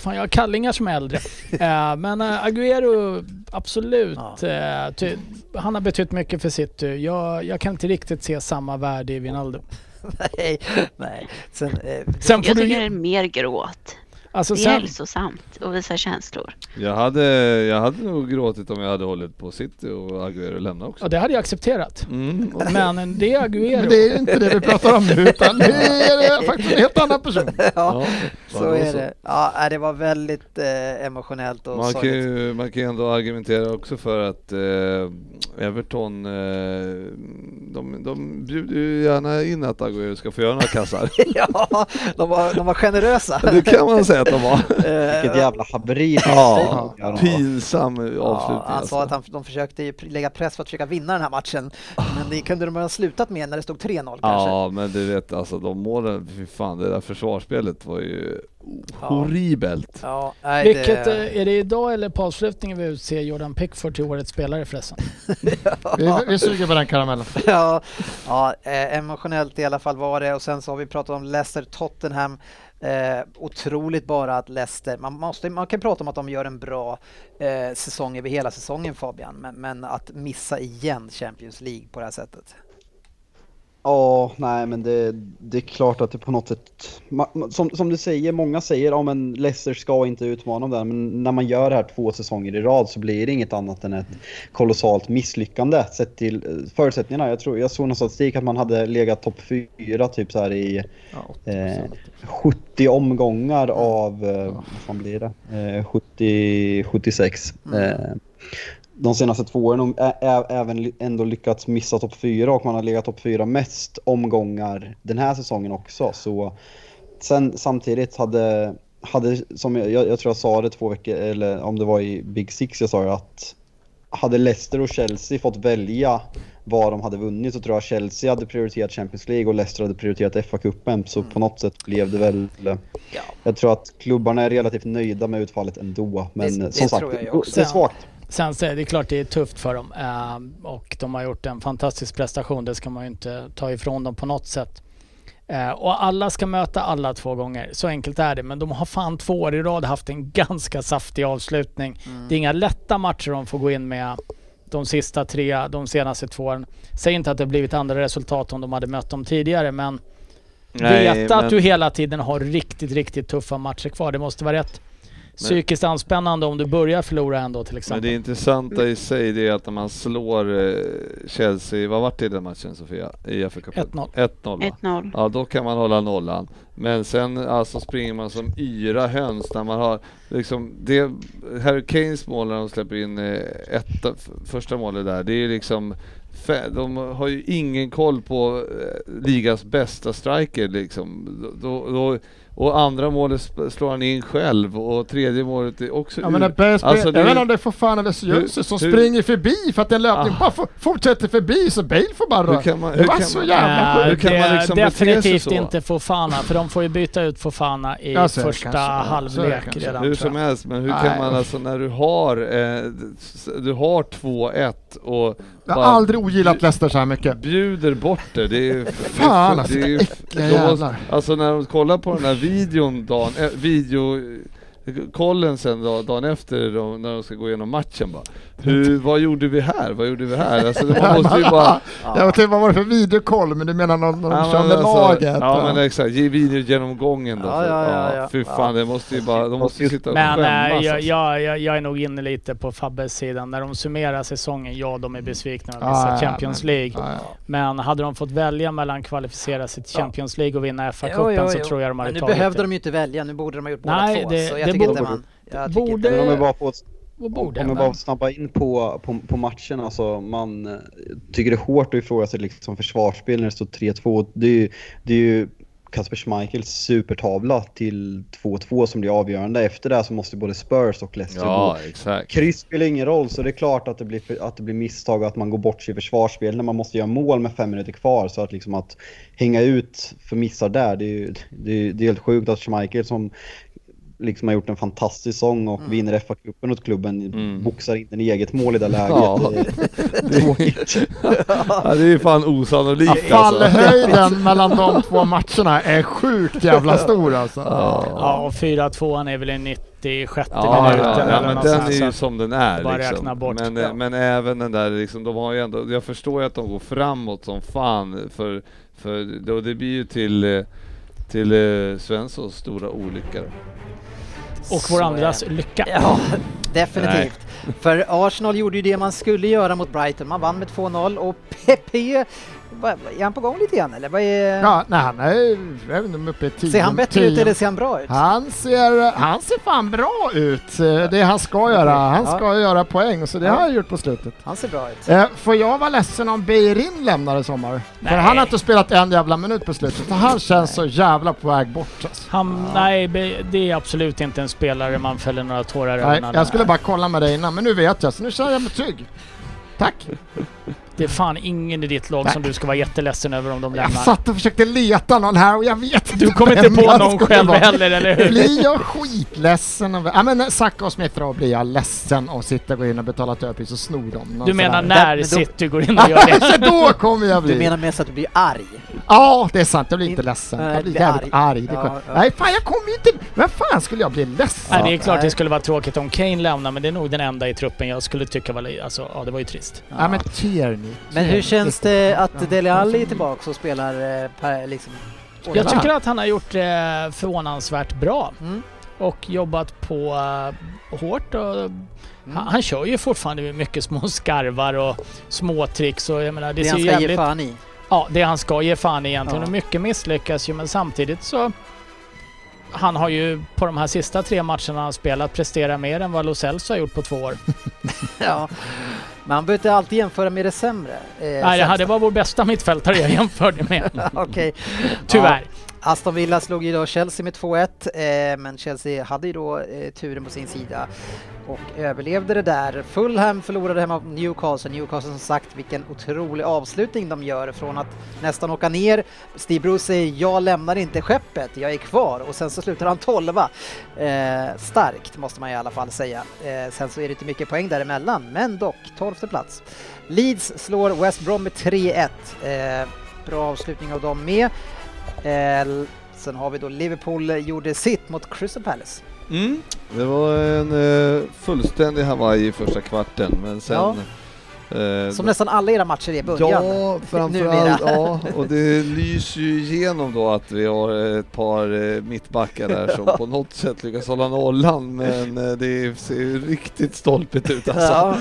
Fan, jag har kallingar som är äldre. uh, men uh, Agüero, absolut. Ja. Uh, ty, han har betytt mycket för City. Jag, jag kan inte riktigt se samma värde i Wijnaldum. nej, nej. Sen, Sen jag tycker det är mer gråt. Alltså det är sen... hälsosamt att visa känslor. Jag hade, jag hade nog gråtit om jag hade hållit på City och Agüero lämna också. Ja, det hade jag accepterat. Mm. Men det är Agüero. Men det är inte det vi pratar om nu, utan det är faktiskt en helt annan person. ja, ja så är så. det. Ja, det var väldigt eh, emotionellt och man kan, ju, man kan ändå argumentera också för att eh, Everton, eh, de, de bjuder ju gärna in att Agüero ska få göra några kassar. ja, de var, de var generösa. det kan man säga att de var. Vilket jävla haveri. Ja, pinsam avslutning. Ja, han sa att han, de försökte lägga press för att försöka vinna den här matchen. Men det kunde de ha slutat med när det stod 3-0 kanske. Ja, men du vet alltså de målen, fy fan, det där försvarsspelet var ju horribelt. Ja, nej, Vilket, det... Eh, är det idag eller på avslutningen vi utser Jordan Pickford till årets spelare förresten? ja. vi, vi suger på den karamellen. ja, ja, eh, emotionellt i alla fall var det och sen så har vi pratat om Leicester Tottenham. Eh, otroligt bara att Leicester, man, måste, man kan prata om att de gör en bra eh, säsong över hela säsongen Fabian, men, men att missa igen Champions League på det här sättet. Ja, nej men det, det är klart att det på något sätt, som, som du säger, många säger ja men Leicester ska inte utmana dem men när man gör det här två säsonger i rad så blir det inget annat än ett kolossalt misslyckande sett till eh, förutsättningarna. Jag tror, jag såg någon statistik att man hade legat topp fyra typ så här i ja, eh, 70 omgångar av, eh, vad fan blir det, eh, 70, 76. Mm. Eh, de senaste två åren även ändå lyckats missa topp fyra och man har legat topp fyra mest omgångar den här säsongen också. Så sen samtidigt hade, hade som jag, jag tror jag sa det två veckor, eller om det var i Big Six jag sa det, att hade Leicester och Chelsea fått välja vad de hade vunnit så tror jag Chelsea hade prioriterat Champions League och Leicester hade prioriterat FA-cupen. Så på något sätt blev det väl... Ja. Jag tror att klubbarna är relativt nöjda med utfallet ändå. Men det, som det sagt, det är svagt. Sen så är det klart det är tufft för dem eh, och de har gjort en fantastisk prestation. Det ska man ju inte ta ifrån dem på något sätt. Eh, och alla ska möta alla två gånger. Så enkelt är det. Men de har fan två år i rad haft en ganska saftig avslutning. Mm. Det är inga lätta matcher de får gå in med de sista tre, de senaste två åren. Säg inte att det blivit andra resultat om de hade mött dem tidigare men Nej, veta men... att du hela tiden har riktigt, riktigt tuffa matcher kvar. Det måste vara rätt psykiskt anspännande om du börjar förlora ändå till Men exempel. det intressanta i sig det är att när man slår eh, Chelsea, vad vart det i den matchen Sofia? I FA-cupen? 1-0. 1-0 va? 1-0. Ja då kan man hålla nollan. Men sen alltså springer man som yra höns när man har liksom det Harry Kanes mål när de släpper in eh, ett, första målet där, det är liksom de har ju ingen koll på eh, ligans bästa striker liksom. Då, då, och andra målet slår han in själv och tredje målet är också Ja, men bästa, Alltså, det- jag vet inte om det är Fofana eller Jönsson som hur- springer förbi för att en löpning Ah. bara for, fortsätter förbi så Bale får bara Hur röra. kan man, Det var kan så man, jävla Nej, hur kan man är liksom definitivt så? inte Fofana, för de får ju byta ut Fofana i Ja, första kanske. Halvlek kanske. redan. Hur som helst, men hur Nej, kan man alltså när du har, eh, du har 2-1 och Jag har aldrig ogillat Leicester så här mycket. bjuder bort det. Det är Fan, alltså, det är, äckliga jävlar. Alltså när de kollar på den här videon dagen, eh, video kollen sen då, dagen efter då, när de ska gå igenom matchen bara. Hur, vad gjorde vi här? Vad gjorde vi här? Alltså det- man måste ju bara... Jag vet inte vad var det för videokoll, men du menar när, de Ja, kör men med alltså, laget? Ja men exakt, ge videogenomgången då. Ja, ja, ja, ja. Fy fan, det måste ju bara, de måste ju sitta och Men skämmas äh, jag, alltså. jag, jag, jag är nog inne lite på Fabbes sidan. När de summerar säsongen, ja de är besvikna med Ja, missar ja, Champions men- League. Ja, ja. Men hade de fått välja mellan kvalificera sig till Ja. Champions League och vinna FA-cupen så tror jag de hade Men nu tagit behövde det. de ju inte välja, nu borde de ha gjort båda två. Jag tycker borde- inte man... Jag tycker borde- inte Men om vi bara Om borde, vi men- bara snabba in på, på, på matchen, alltså man eh, tycker det är hårt att ifrågasätta liksom försvarsspel när det står 3-2. Det är ju, det är ju Kasper Schmeichels supertavla till 2-2 som blir avgörande. Efter det så måste både Spurs och Leicester Ja, gå. exakt. Kryss spelar ingen roll, så det är klart att det blir, att det blir misstag och att man går bort sig i försvarsspel när man måste göra mål med fem minuter kvar. Så att liksom att hänga ut för missar där, det är ju det är, det är helt sjukt att Schmeichel som liksom har gjort en fantastisk säsong och vinner FA-cupen åt klubben Mm. boxar in en eget mål i det läget. Ja. Det är tråkigt. Ja, det är fan osannolikt alltså. Fallhöjden mellan de två matcherna är sjukt jävla stor alltså. Ja, och 4-2 är väl i 96 Ja, minuten ja, ja, men den är ju som den är bara liksom. räkna bort. Men, Ja. eh, men även den där liksom, de har ju ändå, jag förstår ju att de går framåt som fan för, för då det blir ju till, eh, till eh, Svenssons stora olycka. Och vår andras lycka. Ja, definitivt. För Arsenal gjorde ju det man skulle göra mot Brighton. Man vann med 2-0 och Pepe, är han på gång lite grann eller? Vad är, Ja, nej, han är, jag vet inte om uppe i tio. ser han bättre tio. ut eller ser han bra ut? Han ser, han ser fan bra ut. Det han ska göra. Han Ja. ska göra poäng, så det Ja. har han gjort på slutet. Han ser bra ut. Eh, Får jag vara ledsen om Beirin lämnar i sommar? För Nej. han har inte spelat en jävla minut på slutet. Så han känns så jävla på väg bort. Alltså. Han, nej, be- det är absolut inte en spelare man fäller några tårar över. Nej, jag skulle bara kolla med dig innan, men nu vet jag, så nu känner jag mig trygg. Tack! Det är fan ingen i ditt lag som du ska vara jätteledsen över om de Jag lämnar. satt och försökte leta någon här och jag vet inte Du kom inte vem på jag någon själv vara. heller, eller hur? Blir jag skitledsen av... Ja men Saka och Smith blir jag ledsen och sitta och gå in och betala ett överpris och sno dem. Du menar när Men City går in och gör det? då kommer jag bli... Du menar mest att du blir arg? Ja, det är sant. Jag blir inte In- ledsen. Nej, Jag blir blir jävligt arg. arg. Ja. Nej, fan jag kommer ju inte... Men fan skulle jag bli ledsen? Nej, det är klart nej. det skulle vara tråkigt om Kane lämnar, men det är nog den enda i truppen jag skulle tycka var... Alltså, ja, det var ju trist. Ja, men Tierney. Men hur känns det att Dele Alli är tillbaka och spelar eh, per, liksom... Jag tycker att han har gjort det förvånansvärt bra Mm. och jobbat på uh, hårt. Och, han, han kör ju fortfarande mycket små skarvar och små tricks och jag menar det, Det ser han ska ge fan i. Ja, det han ska ge fan i egentligen. Ja. Och mycket misslyckas ju men samtidigt så... Han har ju på de här sista tre matcherna han spelat presterat mer än vad Lo Celso har gjort på två år. Ja. Man behöver inte alltid jämföra med det sämre. Eh, Nej, det, här, det var vår bästa mittfältare jag jämförde med. Okej. Tyvärr. Aston Villa slog ju då Chelsea med 2-1, eh, men Chelsea hade ju då eh, turen på sin sida och överlevde det där. Fulham förlorade hemma mot Newcastle. Newcastle som sagt, vilken otrolig avslutning de gör från att nästan åka ner. Steve Bruce säger jag lämnar inte skeppet, jag är kvar och sen så slutar han tolva. Eh, starkt måste man i alla fall säga. Eh, sen så är det inte mycket poäng däremellan, men dock tolfte plats. Leeds slår West Brom med 3-1. Eh, bra avslutning av dem med. Eh, sen har vi då Liverpool eh, gjorde sitt mot Crystal Palace. Det var en eh, fullständig Hawaii i första kvarten men sen Ja. Eh, Som nästan alla era matcher är i början. Ja, framförallt. Ja, och det lyser ju igenom då att vi har ett par eh, mittbackar där som på något sätt lyckas hålla nollan, men eh, det ser ju riktigt stolpigt ut alltså. Ja.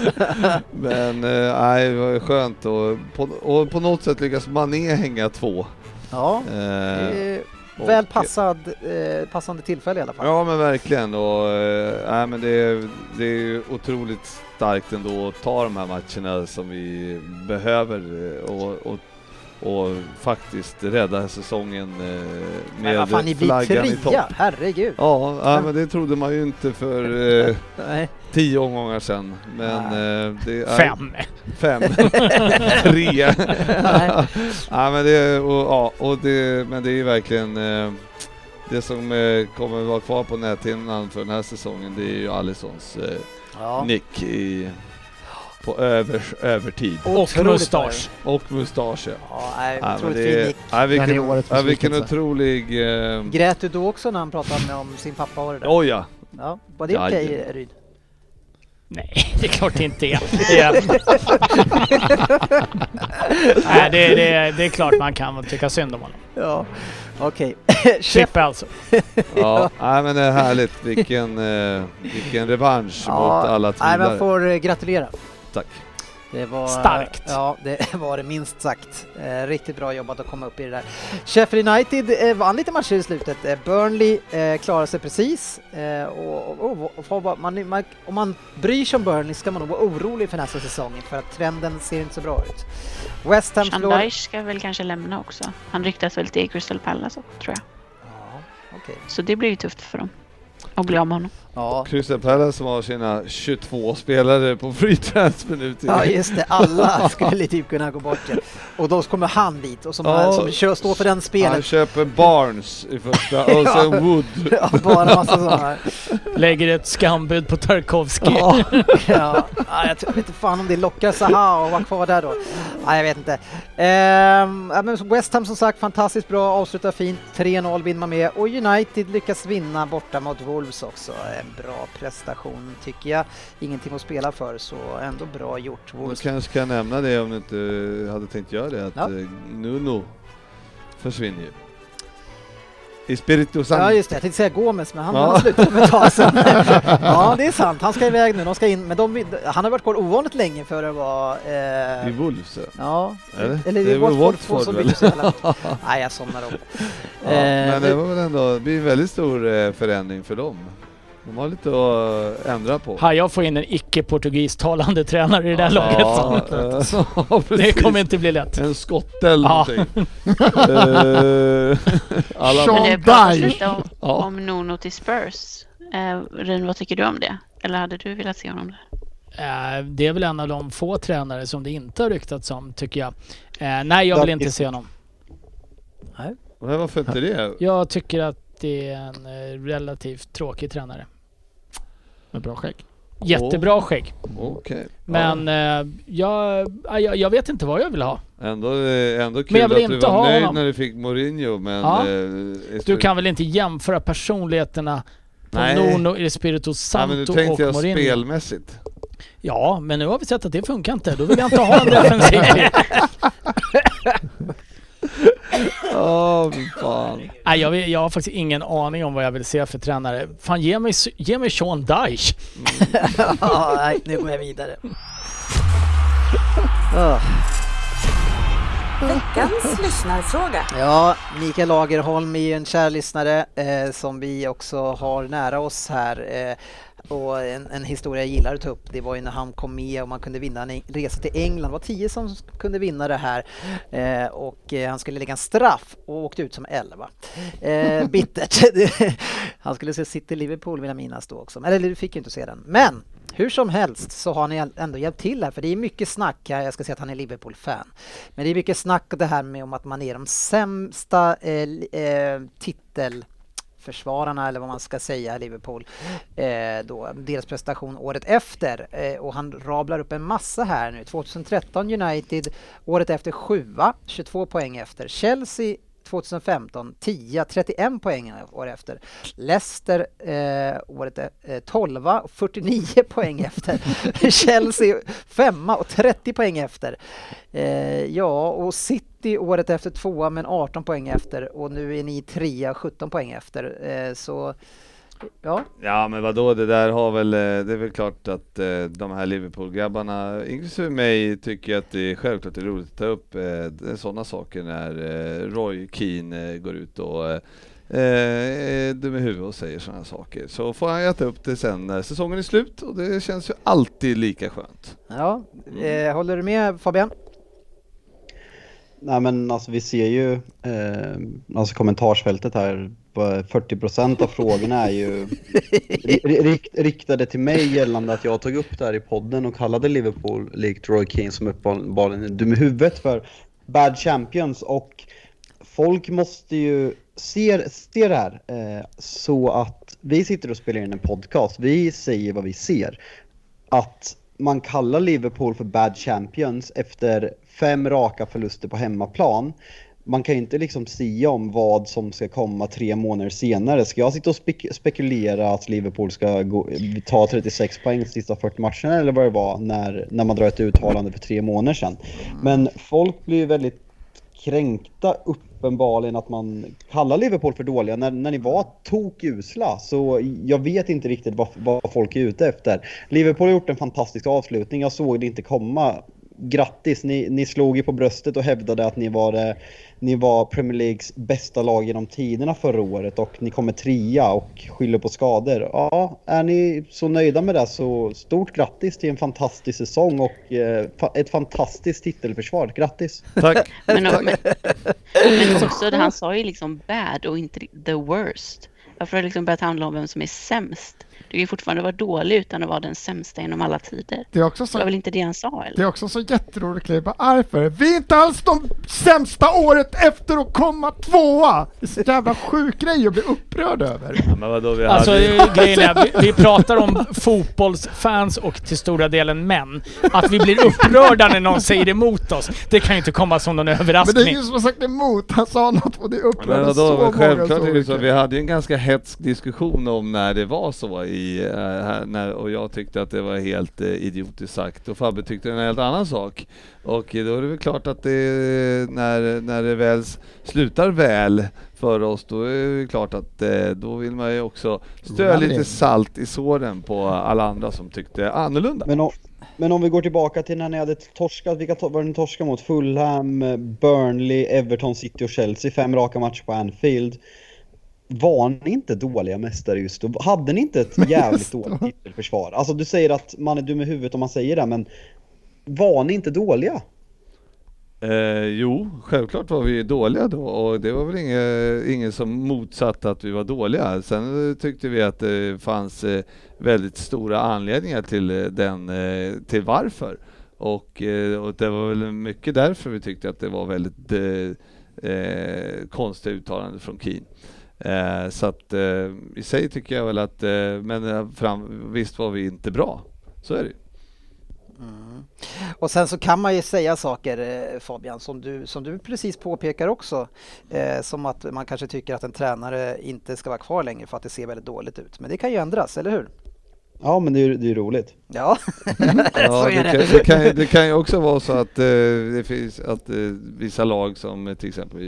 Men eh, nej, det var ju skönt och på, och på något sätt lyckas Mané hänga två. Ja. Eh, och- Väl passad, eh, passande tillfälle i alla fall. Ja men verkligen och eh, men det, är, det är otroligt starkt ändå att ta de här matcherna som vi behöver eh, och, och, och faktiskt rädda säsongen eh, Men vad fan, med ni flaggan i topp. herregud. Ja, ja, men det trodde man ju inte för eh, tio omgångar sedan. Men eh, det är Fem. Fem. Tre. Ja, men det, och, ja, och det, men det är ju verkligen eh, det som eh, kommer vara kvar på näthinnan för den här säsongen. Det är ju Alissons eh, Ja. nick i, på över, övertid. Och mustasch. Och mustasch ja. Ja, nej, Ja, otroligt det, fin nick. ja, är vilken, ja, otrolig... Eh, Grät du då också när han pratade med om sin pappa? Var det där? oj ja. Ja, var det okej Jajamän. Ryd? Nej, det är klart det inte är. Det är, Nej, det, det, det är klart man kan tycka synd om honom. Ja, okej. Chef, Chippe alltså. Ja, nej, men det är härligt. Vilken, eh, vilken revansch mot alla nej, tvivlare. man får eh, gratulera. Tack. Det var, Starkt. Ja, det var det minst sagt. Eh, riktigt bra jobbat att komma upp i det där. Sheffield United eh, vann lite matcher i slutet. Eh, Burnley eh, klarade sig precis. Eh, och, och, och, och man, man, om man bryr sig om Burnley ska man nog vara orolig för nästa säsongen för att trenden ser inte så bra ut. West Ham. Shandaish ska väl kanske lämna också. Han ryktas väl till Crystal Palace tror jag. Ja, okej. Så det blir ju tufft för dem. Att bli av med honom. Ja. Crystal Palace som har sina 22 spelare på free transfer nu till Ja just det, alla skulle typ kunna gå bort ja. Och då kommer han dit och som, Ja. som kör, står för den Han spelet. köper Barnes i första och sen Wood. Ja, bara massa sådana här. Lägger ett skambud på Tarkovsky. Ja, ja. ja, jag vet inte fan om det lockar Zaha att vara kvar där då. Ja, jag vet inte. Ehm, West Ham som sagt fantastiskt bra, avslutar fint. 3-0 vinner man med och United lyckas vinna borta mot Wolves också. En bra prestation tycker jag. Ingenting att spela för så ändå bra gjort. Du kanske kan nämna det om du inte hade tänkt göra det, att Ja. eh, Nuno försvinner ju. I Spiritu Santo. Ja just det, jag tänkte säga Gomes men han, Ja. han slutade för ett tag sedan. ja det är sant, han ska iväg nu, de ska in. Men de, han har varit kvar ovanligt länge för att vara... Eh, I Wolves ja. Eller? eller var Watford. Nej jag somnar om. ja. Eh, Men det var väl ändå, det blir en väldigt stor eh, förändring för dem. De har lite att eh, ändra på. Har jag får in en icke-portugistalande tränare i det här Ja, laget. eh, ja, Det kommer inte bli lätt. En skotte eller Ja. någonting. Eh, Sean Men det pratas Dyche. lite om, om Nuno till Spurs. Eh, Rin, vad tycker du om det? Eller hade du velat se honom där? Eh, Det är väl en av de få tränare som det inte har ryktats om, tycker jag. Eh, nej, jag vill inte se honom. Men varför inte det? Jag tycker att det är en eh, relativt tråkig tränare. Med bra skägg. Jättebra skägg. Okej. Men eh, jag, ja, jag, jag vet inte vad jag vill ha. Ändå, eh, ändå kul Men jag vill att du inte var ha nöjd honom. när du fick Mourinho men... Ja. eh, Du kan väl inte jämföra personligheterna på Nej. Nuno Espirito Ja, Santo men nu tänkte och jag Mourinho? spelmässigt. Ja, men nu har vi sett att det funkar inte. Då vill jag inte ha en defensiv. Ja, fy fan. Nej, jag, vill, jag har faktiskt ingen aning om vad jag vill se för tränare. Fan, ge mig, ge mig Sean Dyche. ja, nej, nu går jag vidare. Veckans lyssnarfråga. Ja, Mikael Lagerholm är ju en kär lyssnare eh, som vi också har nära oss här. Eh, och en, en historia jag gillar att ta upp, det var ju när han kom med och man kunde vinna en resa till England. Det var tio som kunde vinna det här eh, och eh, han skulle lägga en straff och åkte ut som elva. Eh, bittert. han skulle se City-Liverpool vill jag minnas då också. Eller du fick ju inte se den. Men hur som helst så har ni ändå hjälpt till här för det är mycket snack här. Jag ska säga att han är Liverpool-fan. Men det är mycket snack det här med om att man är de sämsta eh, eh, försvararna eller vad man ska säga, Liverpool. Eh, då, deras prestation året efter. Eh, och han rablar upp en massa här nu. 2013 United, året efter sjua, 22 poäng efter. Chelsea 2015 10, 31 poäng år efter. Leicester eh, året e-, eh, 12, 49 poäng efter. Chelsea 5 och 30 poäng efter. Eh, ja, och City året efter tvåa men 18 poäng efter och nu är ni trea 17 poäng efter. Eh, så Ja. ja men vadå, det där har väl, eh, det är väl klart att eh, de här Liverpool-grabbarna, inklusive mig, tycker att det är självklart det är roligt att ta upp eh, sådana saker när Roy Keane går ut och är dum i huvudet och säger sådana saker. Så får han ta upp det sen när säsongen är slut och det känns ju alltid lika skönt. Ja, eh, håller du med Fabian? Nej men alltså vi ser ju eh, alltså kommentarsfältet här 40% eh, av frågorna är ju riktade till mig gällande att jag tog upp det här i podden och kallade Liverpool likt Roy Keane som uppenbarligen är dum i huvudet för bad champions och folk måste ju se, se det här eh, så att vi sitter och spelar in en podcast, vi säger vad vi ser. Att man kallar Liverpool för bad champions efter fem raka förluster på hemmaplan man kan ju inte liksom sia om vad som ska komma tre månader senare. Ska jag sitta och spek spekulera att Liverpool ska gå, ta 36 poäng de sista 40 matcherna eller vad det var när, när man drar ett uttalande för tre månader sedan. Men folk blir ju väldigt kränkta uppenbarligen att man kallar Liverpool för dåliga när, när ni var tokusla. Så jag vet inte riktigt vad, vad folk är ute efter. Liverpool har gjort en fantastisk avslutning. Jag såg det inte komma grattis, ni, ni slog ju på bröstet och hävdade att ni var, eh, ni var Premier Leagues bästa lag genom tiderna förra året och ni kommer trea och skyller på skador. Ja, är ni så nöjda med det så stort grattis till en fantastisk säsong och eh, ett fantastiskt titelförsvar. Grattis! Tack! men, men, men också, det, han sa ju liksom bad och inte the worst. Varför har det liksom börjat handla om vem som är sämst? Du kan ju fortfarande vara dålig utan att vara den sämsta inom alla tider. Det, är också så, det var väl inte det han sa? Eller? Det är också så jätteroligt att kliva arg för. Vi är inte alls de sämsta året efter att komma tvåa! Det är så jävla sjuk grej att bli upprörd över. Ja, men vadå, vi alltså hade... grejen är, vi, vi pratar om fotbollsfans och till stora delen män. Att vi blir upprörda när någon säger emot oss, det kan ju inte komma som någon överraskning. Men det är ingen som har sagt emot, han sa något och det upprörde så många. Självklart är det så, vi hade ju en ganska hetsk diskussion om när det var så i uh, här, när, och jag tyckte att det var helt uh, idiotiskt sagt och Fabbe tyckte en helt annan sak. Och då är det väl klart att det, när, när det väl slutar väl för oss, då är det klart att uh, då vill man ju också strö lite salt i såren på alla andra som tyckte annorlunda. Men, och, men om vi går tillbaka till när ni hade torskat, vilka to var ni torskade mot? Fulham, Burnley, Everton, City och Chelsea, fem raka matcher på Anfield var ni inte dåliga mästare just då? Hade ni inte ett jävligt dåligt titelförsvar? Alltså du säger att man är dum i huvudet om man säger det, men var ni inte dåliga? Eh, jo, självklart var vi dåliga då och det var väl ingen, ingen som motsatte att vi var dåliga. Sen tyckte vi att det fanns eh, väldigt stora anledningar till eh, den, eh, till varför. Och, eh, och, det var väl mycket därför vi tyckte att det var väldigt eh, konstiga uttalanden från Keen. Eh, så att eh, i sig tycker jag väl att, eh, men eh, fram, visst var vi inte bra. Så är det mm. Och sen så kan man ju säga saker eh, Fabian som du, som du precis påpekar också. Eh, som att man kanske tycker att en tränare inte ska vara kvar längre för att det ser väldigt dåligt ut. Men det kan ju ändras, eller hur? Ja men det är ju roligt. Ja, ja det, kan, det, kan, det kan ju också vara så att eh, det finns att eh, vissa lag som till exempel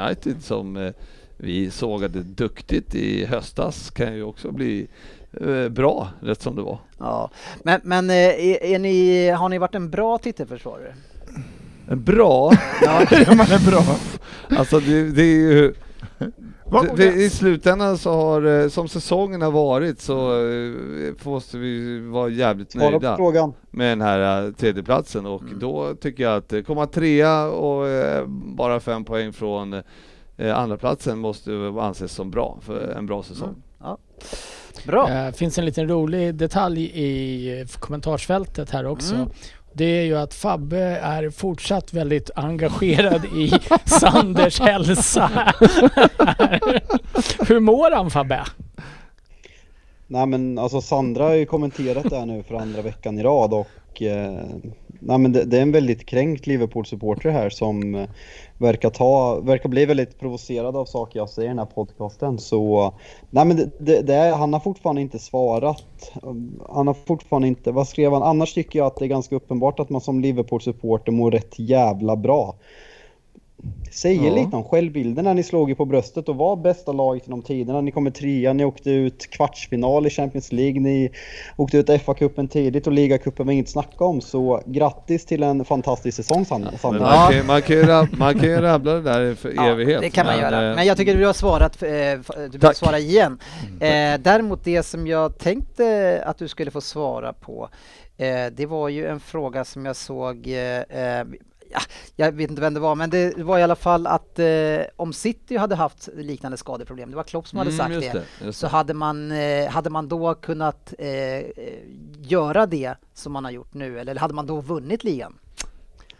United som eh, vi sågade duktigt i höstas kan ju också bli eh, bra, rätt som det var. Ja, men, men eh, är, är ni, har ni varit en bra titelförsvarare? Bra? ja, man är bra. Alltså det, det är ju det, I slutändan så har, eh, som säsongen har varit så måste vi vara jävligt nöjda med den här tredjeplatsen och mm. då tycker jag att komma trea och bara fem poäng från eh, andra platsen måste anses som bra för en bra säsong. Mm. Ja. Bra. Det eh, finns en liten rolig detalj i kommentarsfältet här också. Mm. Det är ju att Fabbe är fortsatt väldigt engagerad i Sanders hälsa. Hur mår han Fabbe? Nej men alltså Sandra har ju kommenterat det här nu för andra veckan i rad och eh, nej, men det, det är en väldigt kränkt Liverpool-supporter här som eh, verkar, ta, verkar bli väldigt provocerad av saker jag säger i den här podcasten. Så nej, men det, det, det han har fortfarande inte svarat. Um, han har fortfarande inte, vad skrev han? Annars tycker jag att det är ganska uppenbart att man som Liverpool-supporter mår rätt jävla bra. Säger Ja. lite om självbilden när ni slog er på bröstet och var bästa laget genom tiderna. Ni kommer trea, ni åkte ut kvartsfinal i Champions League, ni åkte ut FA-cupen tidigt och ligacupen var inget snacka om. Så grattis till en fantastisk säsong Sandra. Sandra. man, kan, man, kan ju rab- man kan ju rabbla det där för Ja, evighet. det kan man men, göra. eh, Men jag tycker du har svarat, eh, du vill Tack. svara igen. Eh, däremot det som jag tänkte att du skulle få svara på, eh, det var ju en fråga som jag såg Ja, jag vet inte vem det var, men det var i alla fall att eh, om City hade haft liknande skadeproblem, det var Klopp som hade mm, sagt det, det, så det. hade man, eh, hade man då kunnat eh, göra det som man har gjort nu, eller hade man då vunnit ligan?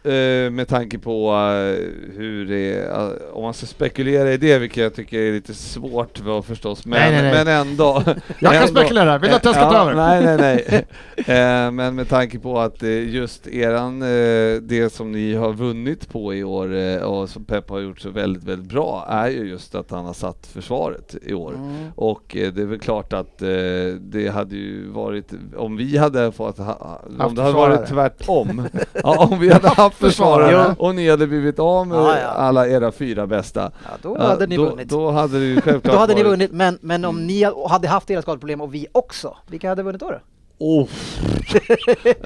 Eh, med tanke på eh, hur det är, eh, om man ska spekulera i det, vilket jag tycker är lite svårt va, förstås, men, Nej, nej, nej. men ändå. Jag kan ändå- spekulera, vill du att jag ska ja, ta över? Nej, nej, nej. Men med tanke på att just eran, det som ni har vunnit på i år och som Pep har gjort så väldigt, väldigt bra är ju just att han har satt försvaret i år. Mm. Och det är väl klart att det hade ju varit, om vi hade fått, om det hade varit tvärtom, ja, om vi hade haft försvarare och ni hade blivit av med Ja, ja. alla era fyra bästa, Ja, då hade ni då, vunnit. Då hade ju självklart Då hade ni vunnit, men, men om ni hade haft era skadeproblem och vi också, vilka hade vunnit då? då? Oh.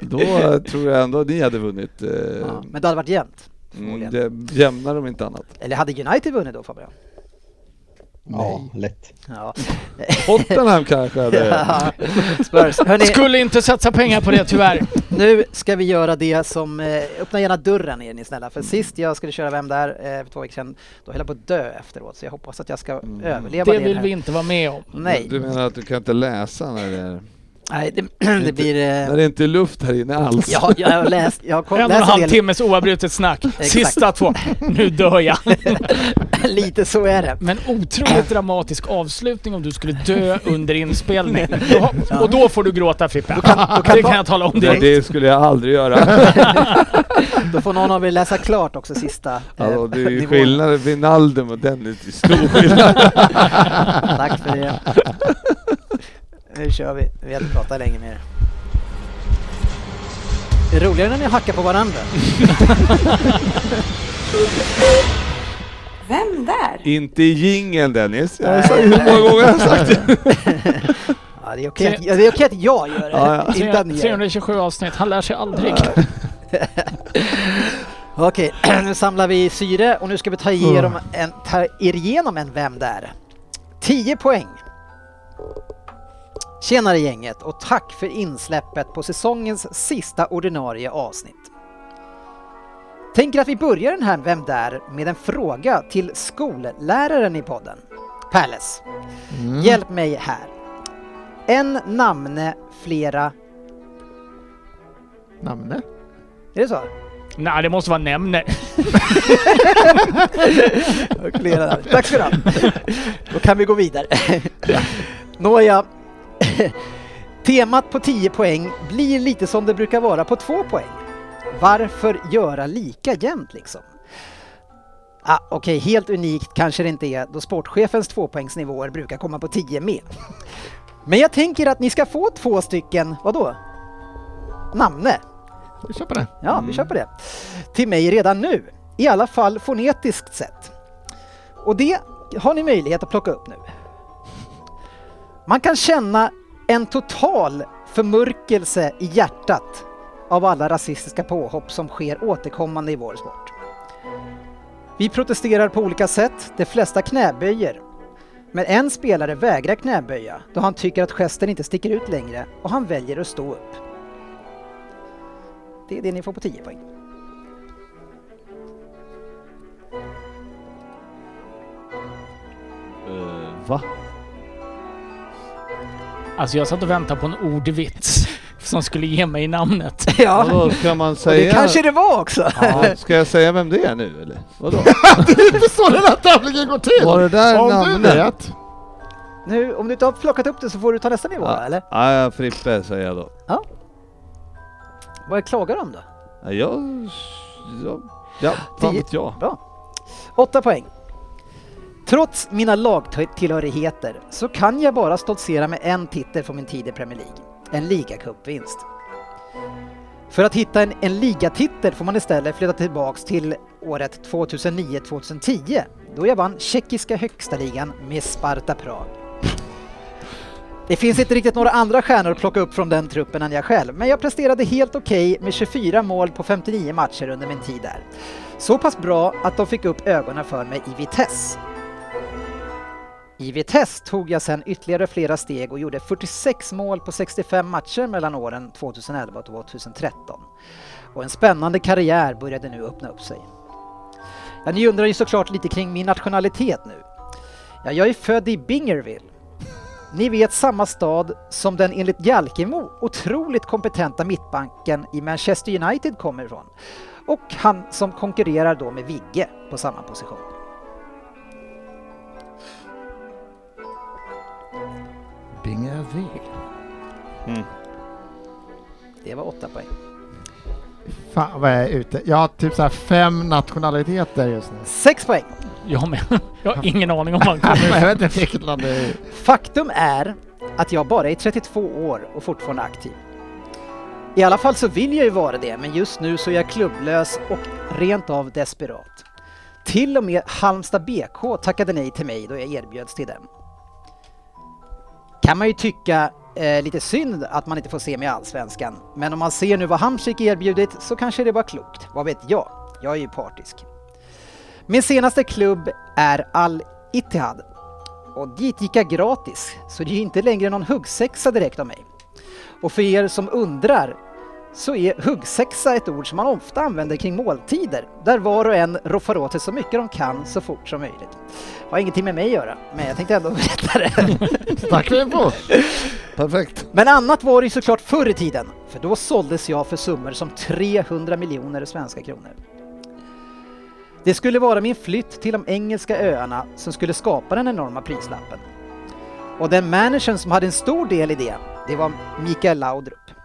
då eh, tror jag ändå ni hade vunnit. Eh, men det hade varit jämnt. mm, jämnar om inte annat. Eller hade United vunnit då Fabian? Ja, lätt. Ja. Tottenham kanske. Ja, Spurs. Hörrni, Skulle inte satsa pengar på det tyvärr. nu ska vi göra det som, eh, öppna gärna dörren är ni snälla. För sist jag skulle köra Vem där eh, för två veckor sedan, då höll jag på att dö efteråt. Så jag hoppas att jag ska överleva det. Det vill här. vi inte vara med om. Nej, Du menar att du kan inte läsa när det är... nej det, det blir... När Eh, det inte är luft här inne alls? ja, jag har läst, jag har kom, En och en halv timmes oavbrutet snack. Sista två. Nu dör jag. lite så är det. Men otroligt dramatisk avslutning om du skulle dö under inspelning. Då, och då får du gråta Frippe. det kan jag tala om Nej, direkt. det skulle jag aldrig göra. Då får någon av er läsa klart också sista eh, Alltså, det är ju nivån. skillnad, Wijnaldum och den är stor skillnad. Tack för det. Nu kör vi. Vi har inte pratat länge mer. Det är roligare när ni hackar på varandra. Vem där? inte jingeln Dennis. Jag sa ju hur många gånger jag har sagt det. Ja, det är okej att, ja, det är okej att jag gör det, Ja, ja. inte att ni gör det. 327 avsnitt, han lär sig aldrig. Okej, nu samlar vi syre och nu ska vi ta igenom en, ta er igenom en Vem där? 10 poäng. Tjenare gänget och tack för insläppet på säsongens sista ordinarie avsnitt. Tänker att vi börjar den här Vem där? med en fråga till skolläraren i podden. Palace. Hjälp mig här. En namne, flera... Namne? Är det så? Nej, det måste vara nämne. Tack ska du ha. Då kan vi gå vidare. Nåja. Temat på 10 poäng blir lite som det brukar vara på 2 poäng. Varför göra lika jämnt liksom? Ah, Okej, helt unikt kanske det inte är då sportchefens tvåpoängsnivåer brukar komma på 10 med. Men jag tänker att ni ska få två stycken, vadå? Namne. Vi på det. Ja, vi kör på det. Till mig redan nu. I alla fall fonetiskt sett. Och det har ni möjlighet att plocka upp nu. Man kan känna en total förmörkelse i hjärtat av alla rasistiska påhopp som sker återkommande i vår sport. Vi protesterar på olika sätt, de flesta knäböjer. Men en spelare vägrar knäböja då han tycker att gesten inte sticker ut längre och han väljer att stå upp. Det är det ni får på 10 poäng. Uh, va? Alltså jag satt och väntade på en ordvits som skulle ge mig namnet. Ja, Vadå, ska man och säga... det kanske det var också. Ja, ska jag säga vem det är nu eller? Vadå? Det är inte så den här tävlingen går till! Var det där Om du namnet? vet. Nu, om du inte har plockat upp det så får du ta nästa nivå, Ja. eller? Ja, ja, Frippe säger jag då. Vad klagar de då? Ja, jag... Ja, ja vad vet jag. Bra. Åtta poäng. Trots mina lagtillhörigheter så kan jag bara stoltsera med en titel från min tid i Premier League. En ligacupvinst. För att hitta en, en ligatitel får man istället flytta tillbaks till året 2009-2010 då jag vann tjeckiska högsta ligan med Sparta Prag. Det finns inte riktigt några andra stjärnor att plocka upp från den truppen än jag själv, men jag presterade helt okej med 24 mål på 59 matcher under min tid där. Så pass bra att de fick upp ögonen för mig i Vitesse. I Vitesse tog jag sedan ytterligare flera steg och gjorde 46 mål på 65 matcher mellan åren 2011 och 2013. Och en spännande karriär började nu öppna upp sig. Ja, ni undrar ju såklart lite kring min nationalitet nu. Ja, jag är född i Bingerville. Ni vet samma stad som den enligt Jalkemo otroligt kompetenta mittbanken i Manchester United kommer ifrån. Och han som konkurrerar då med Vigge på samma position. Bingerville. Mm. Det var åtta poäng. Fan vad jag är ute. Jag har typ så här fem nationaliteter just nu. Sex poäng! Jag med. Jag har ingen aning om vad jag vet inte vilket land det är. Faktum är att jag bara är 32 år och fortfarande aktiv. I alla fall så vill jag ju vara det, men just nu så är jag klubblös och rent av desperat. Till och med Halmstad BK tackade nej till mig då jag erbjöds till dem. Kan man ju tycka eh, lite synd att man inte får se mig i Allsvenskan, men om man ser nu vad Hamsik erbjudit så kanske det var klokt. Vad vet jag? Jag är ju partisk. Min senaste klubb är Al Ittihad och dit gick jag gratis, så det är ju inte längre någon huggsexa direkt av mig. Och för er som undrar så är huggsexa ett ord som man ofta använder kring måltider, där var och en roffar åt sig så mycket de kan så fort som möjligt. Har ingenting med mig att göra, men jag tänkte ändå berätta det. Tack för info! Perfekt. Men annat var det ju såklart förr i tiden, för då såldes jag för summor som 300 miljoner svenska kronor. Det skulle vara min flytt till de engelska öarna som skulle skapa den enorma prislappen. Och den managern som hade en stor del i det, det var Mikael Laudrup.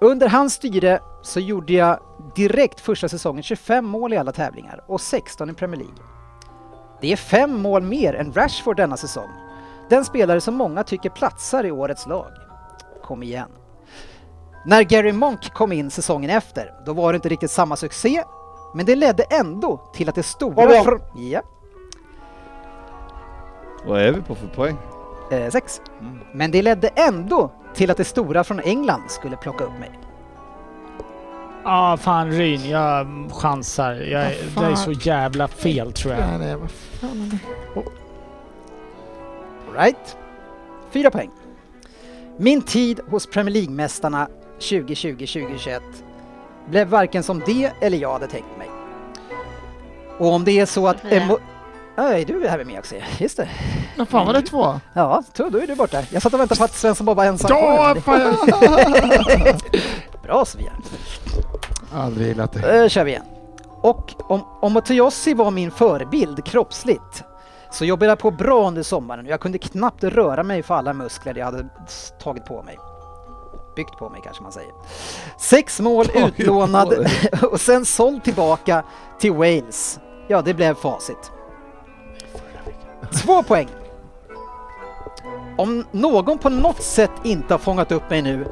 Under hans styre så gjorde jag direkt första säsongen 25 mål i alla tävlingar och 16 i Premier League. Det är fem mål mer än Rashford denna säsong. Den spelare som många tycker platsar i årets lag. Kom igen. När Gary Monk kom in säsongen efter, då var det inte riktigt samma succé, men det ledde ändå till att det stora... Ja, Vad är vi på för poäng? eh, sex. Mm. Men det ledde ändå till att det stora från England skulle plocka upp mig. ah, fan Ryn, jag chansar. Jag, Ah, det är så jävla fel tror jag. Ja, nej, vad fan är det? Right. Fyra poäng. Min tid hos Premier League-mästarna 2020-2021 blev varken som det eller jag hade tänkt mig. Och om det är så att... Emo- Nej, du är här med mig också. Just det. Men fan var det två? Ja, så då är du borta. Jag satt och väntade på att Svensson bara var ensam Ja, fan. Bra Sofia. Aldrig gillat det. Då kör vi igen. Och om, om Mattiossi var min förebild kroppsligt så jobbade jag på bra under sommaren jag kunde knappt röra mig för alla muskler jag hade tagit på mig. Byggt på mig kanske man säger. Sex mål utlånad och sen såld tillbaka till Wales. Ja, det blev facit. Två poäng. Om någon på något sätt inte har fångat upp mig nu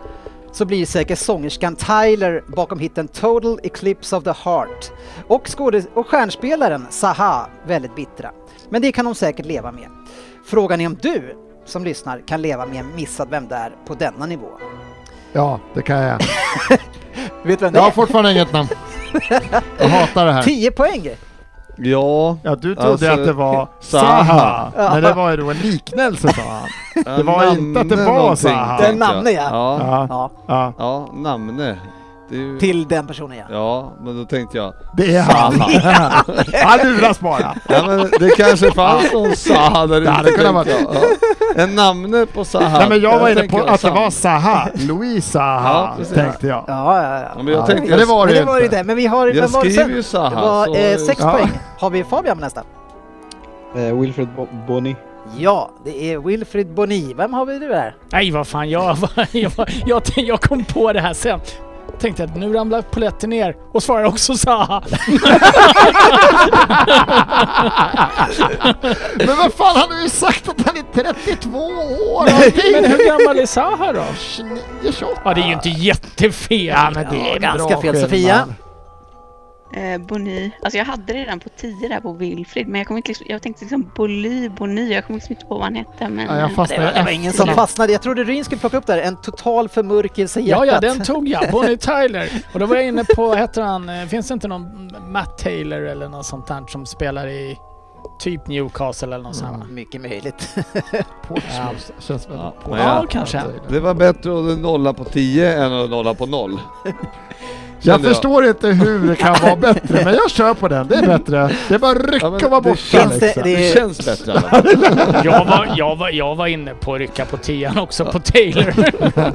så blir säkert sångerskan Tyler bakom hitten Total Eclipse of the Heart och, och stjärnspelaren Saha väldigt bittra. Men det kan de säkert leva med. Frågan är om du som lyssnar kan leva med en missad Vem där på denna nivå. Ja, det kan jag. Vet vem det Jag har är? fortfarande inget namn. Jag hatar det här. 10 poäng! Ja, Ja, du trodde Alltså, att det var Saha. Saha. Ja. Men det var ju då en liknelse sa han. det var inte att det var så här. Det är namne, ja. ja. Ja, Ja, ja. Ja, namne. Ju... till den personen ja. Ja, men då tänkte jag, Det är han. Han luras bara. ja men det kanske fanns någon Saha där Det hade ute, kunnat. Ja. En namne på Saha. Nej, men jag var inne på att det var Saha. Louise Ja, Saha, precis. tänkte jag. Ja, ja, ja. Ja, men jag Ja, tänkte, men det var det ju inte. det, men vi har... Jag skriver ju Saha, Det var så- eh, sex Ja. poäng. Har vi Fabian på nästa? Eh, Wilfred Bo- Boni. Ja, det är Wilfrid Boni. Vem har vi nu här? Nej vad fan, jag, jag, jag, jag, jag kom på det här sen. Tänkte att nu ramlar polletten ner och svarar också Zaha. Men vad fan, han har ju sagt att han är 32 år! Men hur gammal är Zaha då? 29, 28. Ja, det är ju inte jättefel. Ja, men det är ganska bra fel. Sofia? Eh, Boni. Alltså jag hade det redan på 10 där på Wilfrid. Men jag, kommer inte liksom, jag tänkte liksom Boly, Boni. Jag kommer liksom inte på vad han hette. Men, Ja, jag fastnade Det var, det var ingen som fastnade. Jag trodde Ryn skulle plocka upp där. En total förmörkelse i Ja, hjärtat. ja, den tog jag. Bonnie Tyler. Och då var jag inne på, heter han, eh, finns det inte någon Matt Taylor eller något sånt där som spelar i typ Newcastle eller något sånt? Ja, mycket möjligt. Portsmouth känns väl... Ja, Ja, jag- kanske. Det var bättre att nolla på 10 än att nolla på 0. Jag förstår inte hur det kan vara bättre, men jag kör på den. Det är bättre. Det är bara rycka Ja, och vara det borta känns det- liksom. det- Det känns bättre. Jag var, jag, var, jag var inne på att rycka på tian också på Taylor.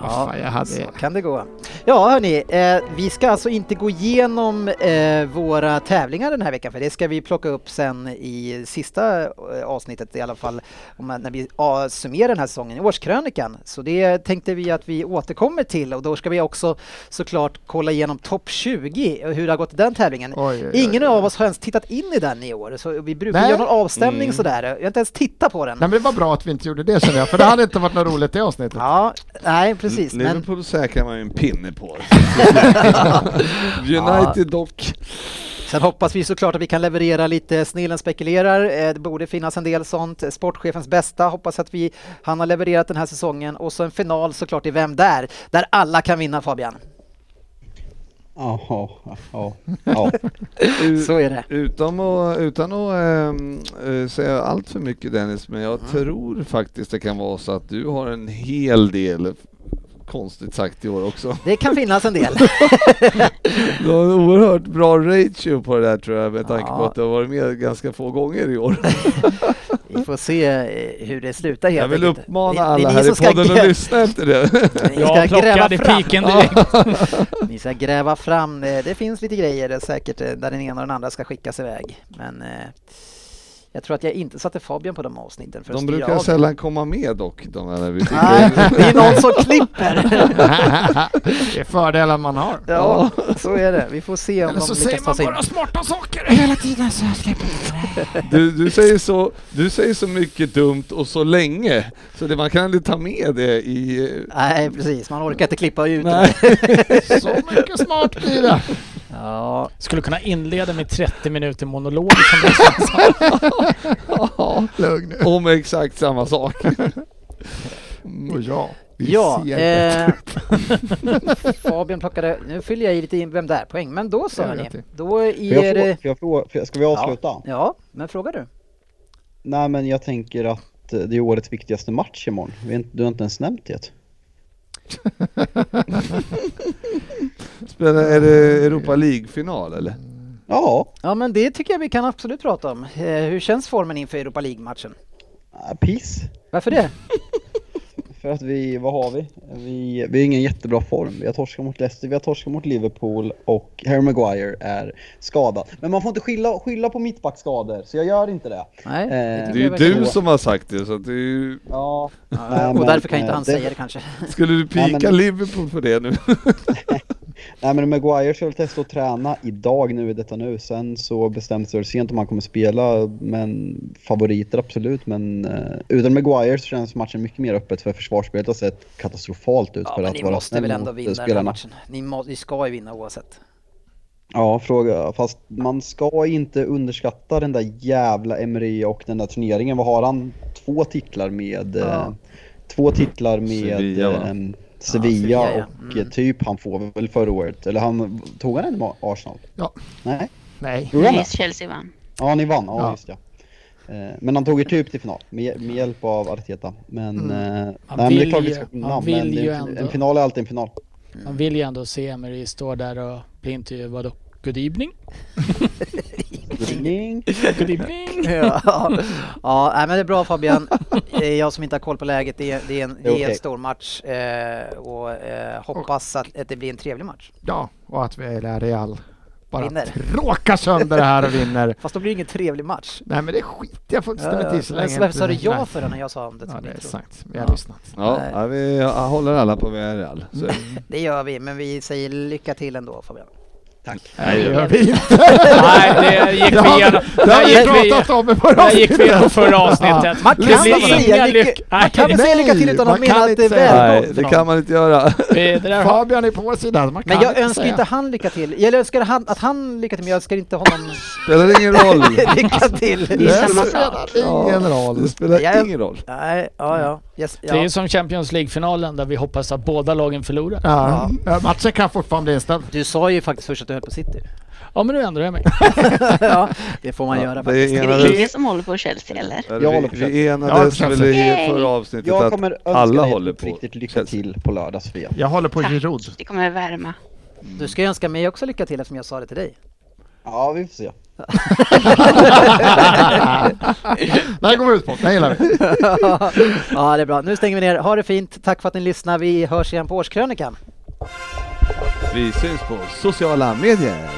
Ja, fan, jag hade... Så kan det gå. Ja hörni, eh, vi ska alltså inte gå igenom eh, våra tävlingar den här veckan för det ska vi plocka upp sen i sista eh, avsnittet i alla fall om, när vi ah, summerar den här säsongen i årskrönikan. Så det tänkte vi att vi återkommer till och då ska vi också såklart kolla igenom topp 20 och hur det har gått i den tävlingen. Oj, oj, oj. Ingen av oss har ens tittat in i den i år så vi brukar Nej. göra någon avstämning Mm. sådär. Jag har inte ens tittat på den. Nej men det var bra att vi inte gjorde det känner jag, för det hade inte varit något roligt i avsnittet. Ja, nej precis. Men Liverpool säkrar man ju en pinne på. United dock. Sen hoppas vi såklart att vi kan leverera lite Snillen spekulerar. Eh, Det borde finnas en del sånt. Sportchefens bästa hoppas att vi han har levererat den här säsongen och så en final såklart i Vem där? Där alla kan vinna Fabian. Ja, ja. U- Så är det. Utan att, utan att eh, säga allt för mycket Dennis, men jag tror faktiskt det kan vara så att du har en hel del konstigt sagt i år också. Det kan finnas en del. Du har en oerhört bra ratio på det där tror jag med tanke på att du har varit med ganska få gånger i år. Vi får se eh, hur det slutar helt Jag vill enkelt. uppmana alla ni här i podden att lyssna efter det. Ni ska Jag gräva plockade fram. piken direkt. Ni ska gräva fram. eh, Det finns lite grejer eh, säkert där den ena och den andra ska skickas iväg. Men eh, jag tror att jag inte satte Fabian på de avsnitten för De brukar av sällan komma med dock, de här när vi Nej, tycker. det är någon som klipper. det är fördelar man har. Ja, så är det. Vi får se om Eller så de säger lyckas ta man sig in. bara smarta saker hela tiden. Så jag ska... Du, du, säger så, du säger så mycket dumt och så länge, så det, man kan aldrig ta med det i... eh, Nej, precis. Man orkar inte klippa ut Nej. det. Så mycket smart blir det. Ja, Skulle kunna inleda med 30 minuter monolog som det känns. Ja, Lugn nu. om exakt samma sak. Och ja, vi ja ser eh, Fabian plockade, nu fyller jag i lite in vem där poäng, men då så hörni. det. Då är fråga, det... jag fråga, ska vi avsluta? Ja, men frågar du? Nej men jag tänker att eh, det är årets viktigaste match imorgon. Är Du har inte ens nämnt det. Spelar, är det Europa League-final eller? Ja, Ja, men det tycker jag vi kan absolut prata om. Eh, hur känns formen inför Europa League-matchen? piss. Varför det? För att vi, vad har vi? Vi, vi har ingen jättebra form. Vi har torskat mot Leicester, vi har torskat mot Liverpool och Harry Maguire är skadad. Men man får inte skylla, skylla på mittbackskador, så jag gör inte det. Nej, Eh, det är ju du som har sagt det, så det är ju, Ja, Ja, och men, därför kan inte eh, han det- säga det kanske. skulle du Nej, pika men- Liverpool för det nu? Nej men Maguire ska väl testa att träna idag nu i detta nu. Sen så bestäms det väl sent om han kommer spela. Men favoriter absolut. Men uh, utan Maguire så känns matchen mycket mer öppet för försvarsspelet har sett katastrofalt ut Ja, för men att ni vara måste väl ändå eh, vinna den här spelarna. matchen? Ni, må, ni ska ju vinna oavsett. Ja, fråga. Fast man ska inte underskatta den där jävla Emery och den där turneringen. Vad har han? Två titlar med... Ja. eh, två titlar med Sevilla, eh, Sevilla, Sevilla, ja. och Mm. typ han får väl förra året. Eller han, tog han en med Arsenal? Ja. Nej? Nej. Nej? Chelsea vann. Ja, ni vann. Ja, Ja. just det. Eh, Men han tog ju typ till final med, med hjälp av Arteta. Men, Mm. eh, nej, men det är klart vi ska vill Men det en, ändå- en final är alltid en final. Man vill ju ändå se Emery stå där och bli intervjuad och Good evening. Ding. Good evening. ja, ja men det är bra Fabian. Eh, Jag som inte har koll på läget, det är, det är en Det är helt okej. stor match eh, och eh, hoppas att, att det blir en trevlig match. Ja, och att vi är Real bara Vinner. tråkar sönder det här och vinner. Fast då blir det ingen trevlig match. Nej men det skiter jag fullständigt i så länge varför sa du ja för det när jag sa om det? Ja det är sant, vi har Ja. lyssnat. Ja, ja, vi håller alla på VRL. Så. Det gör vi, men vi säger lycka till ändå Fabian. Tack. Nej det gör vi inte. Nej, det gick vi igenom. det har vi gick vi- pratat om i förra Där gick vi igenom avsnittet. förra avsnittet. Man kan väl säga lycka, man till utan man att mena kan att det är välgånget Nej, det kan man inte göra. Fabian är på sidan. Man Men kan jag inte önskar inte han lycka till. Jag önskar han, att han lycka till, men jag önskar inte honom Spelar ingen roll. lycka till. Det spelar ingen roll. Det spelar Jag- ingen roll. Nej, ja, ja. Yes, det är ja. ju som Champions League-finalen där vi hoppas att båda lagen förlorar. Ja. Ja, matchen kan fortfarande bli inställd. Du sa ju faktiskt först att du höll på City. Ja men nu ändrar jag mig. ja, det får man Ja, göra det faktiskt. Är enades- det ingen som håller på Chelsea eller? Jag vi, håller på vi Chelsea. Jag håller enades väl i förra avsnittet Jag att kommer önska alla håller på riktigt lycka Chelsea. till på lördag Sofia. Jag håller på. Giroud. Det kommer värma. Du ska ju önska mig också lycka till eftersom jag sa det till dig. Ja, vi får se. Det här går vi ut på, det gillar vi. ja, det är bra. Nu stänger vi ner. Ha det fint. Tack för att ni lyssnar. Vi hörs igen på årskrönikan. Vi syns på sociala medier.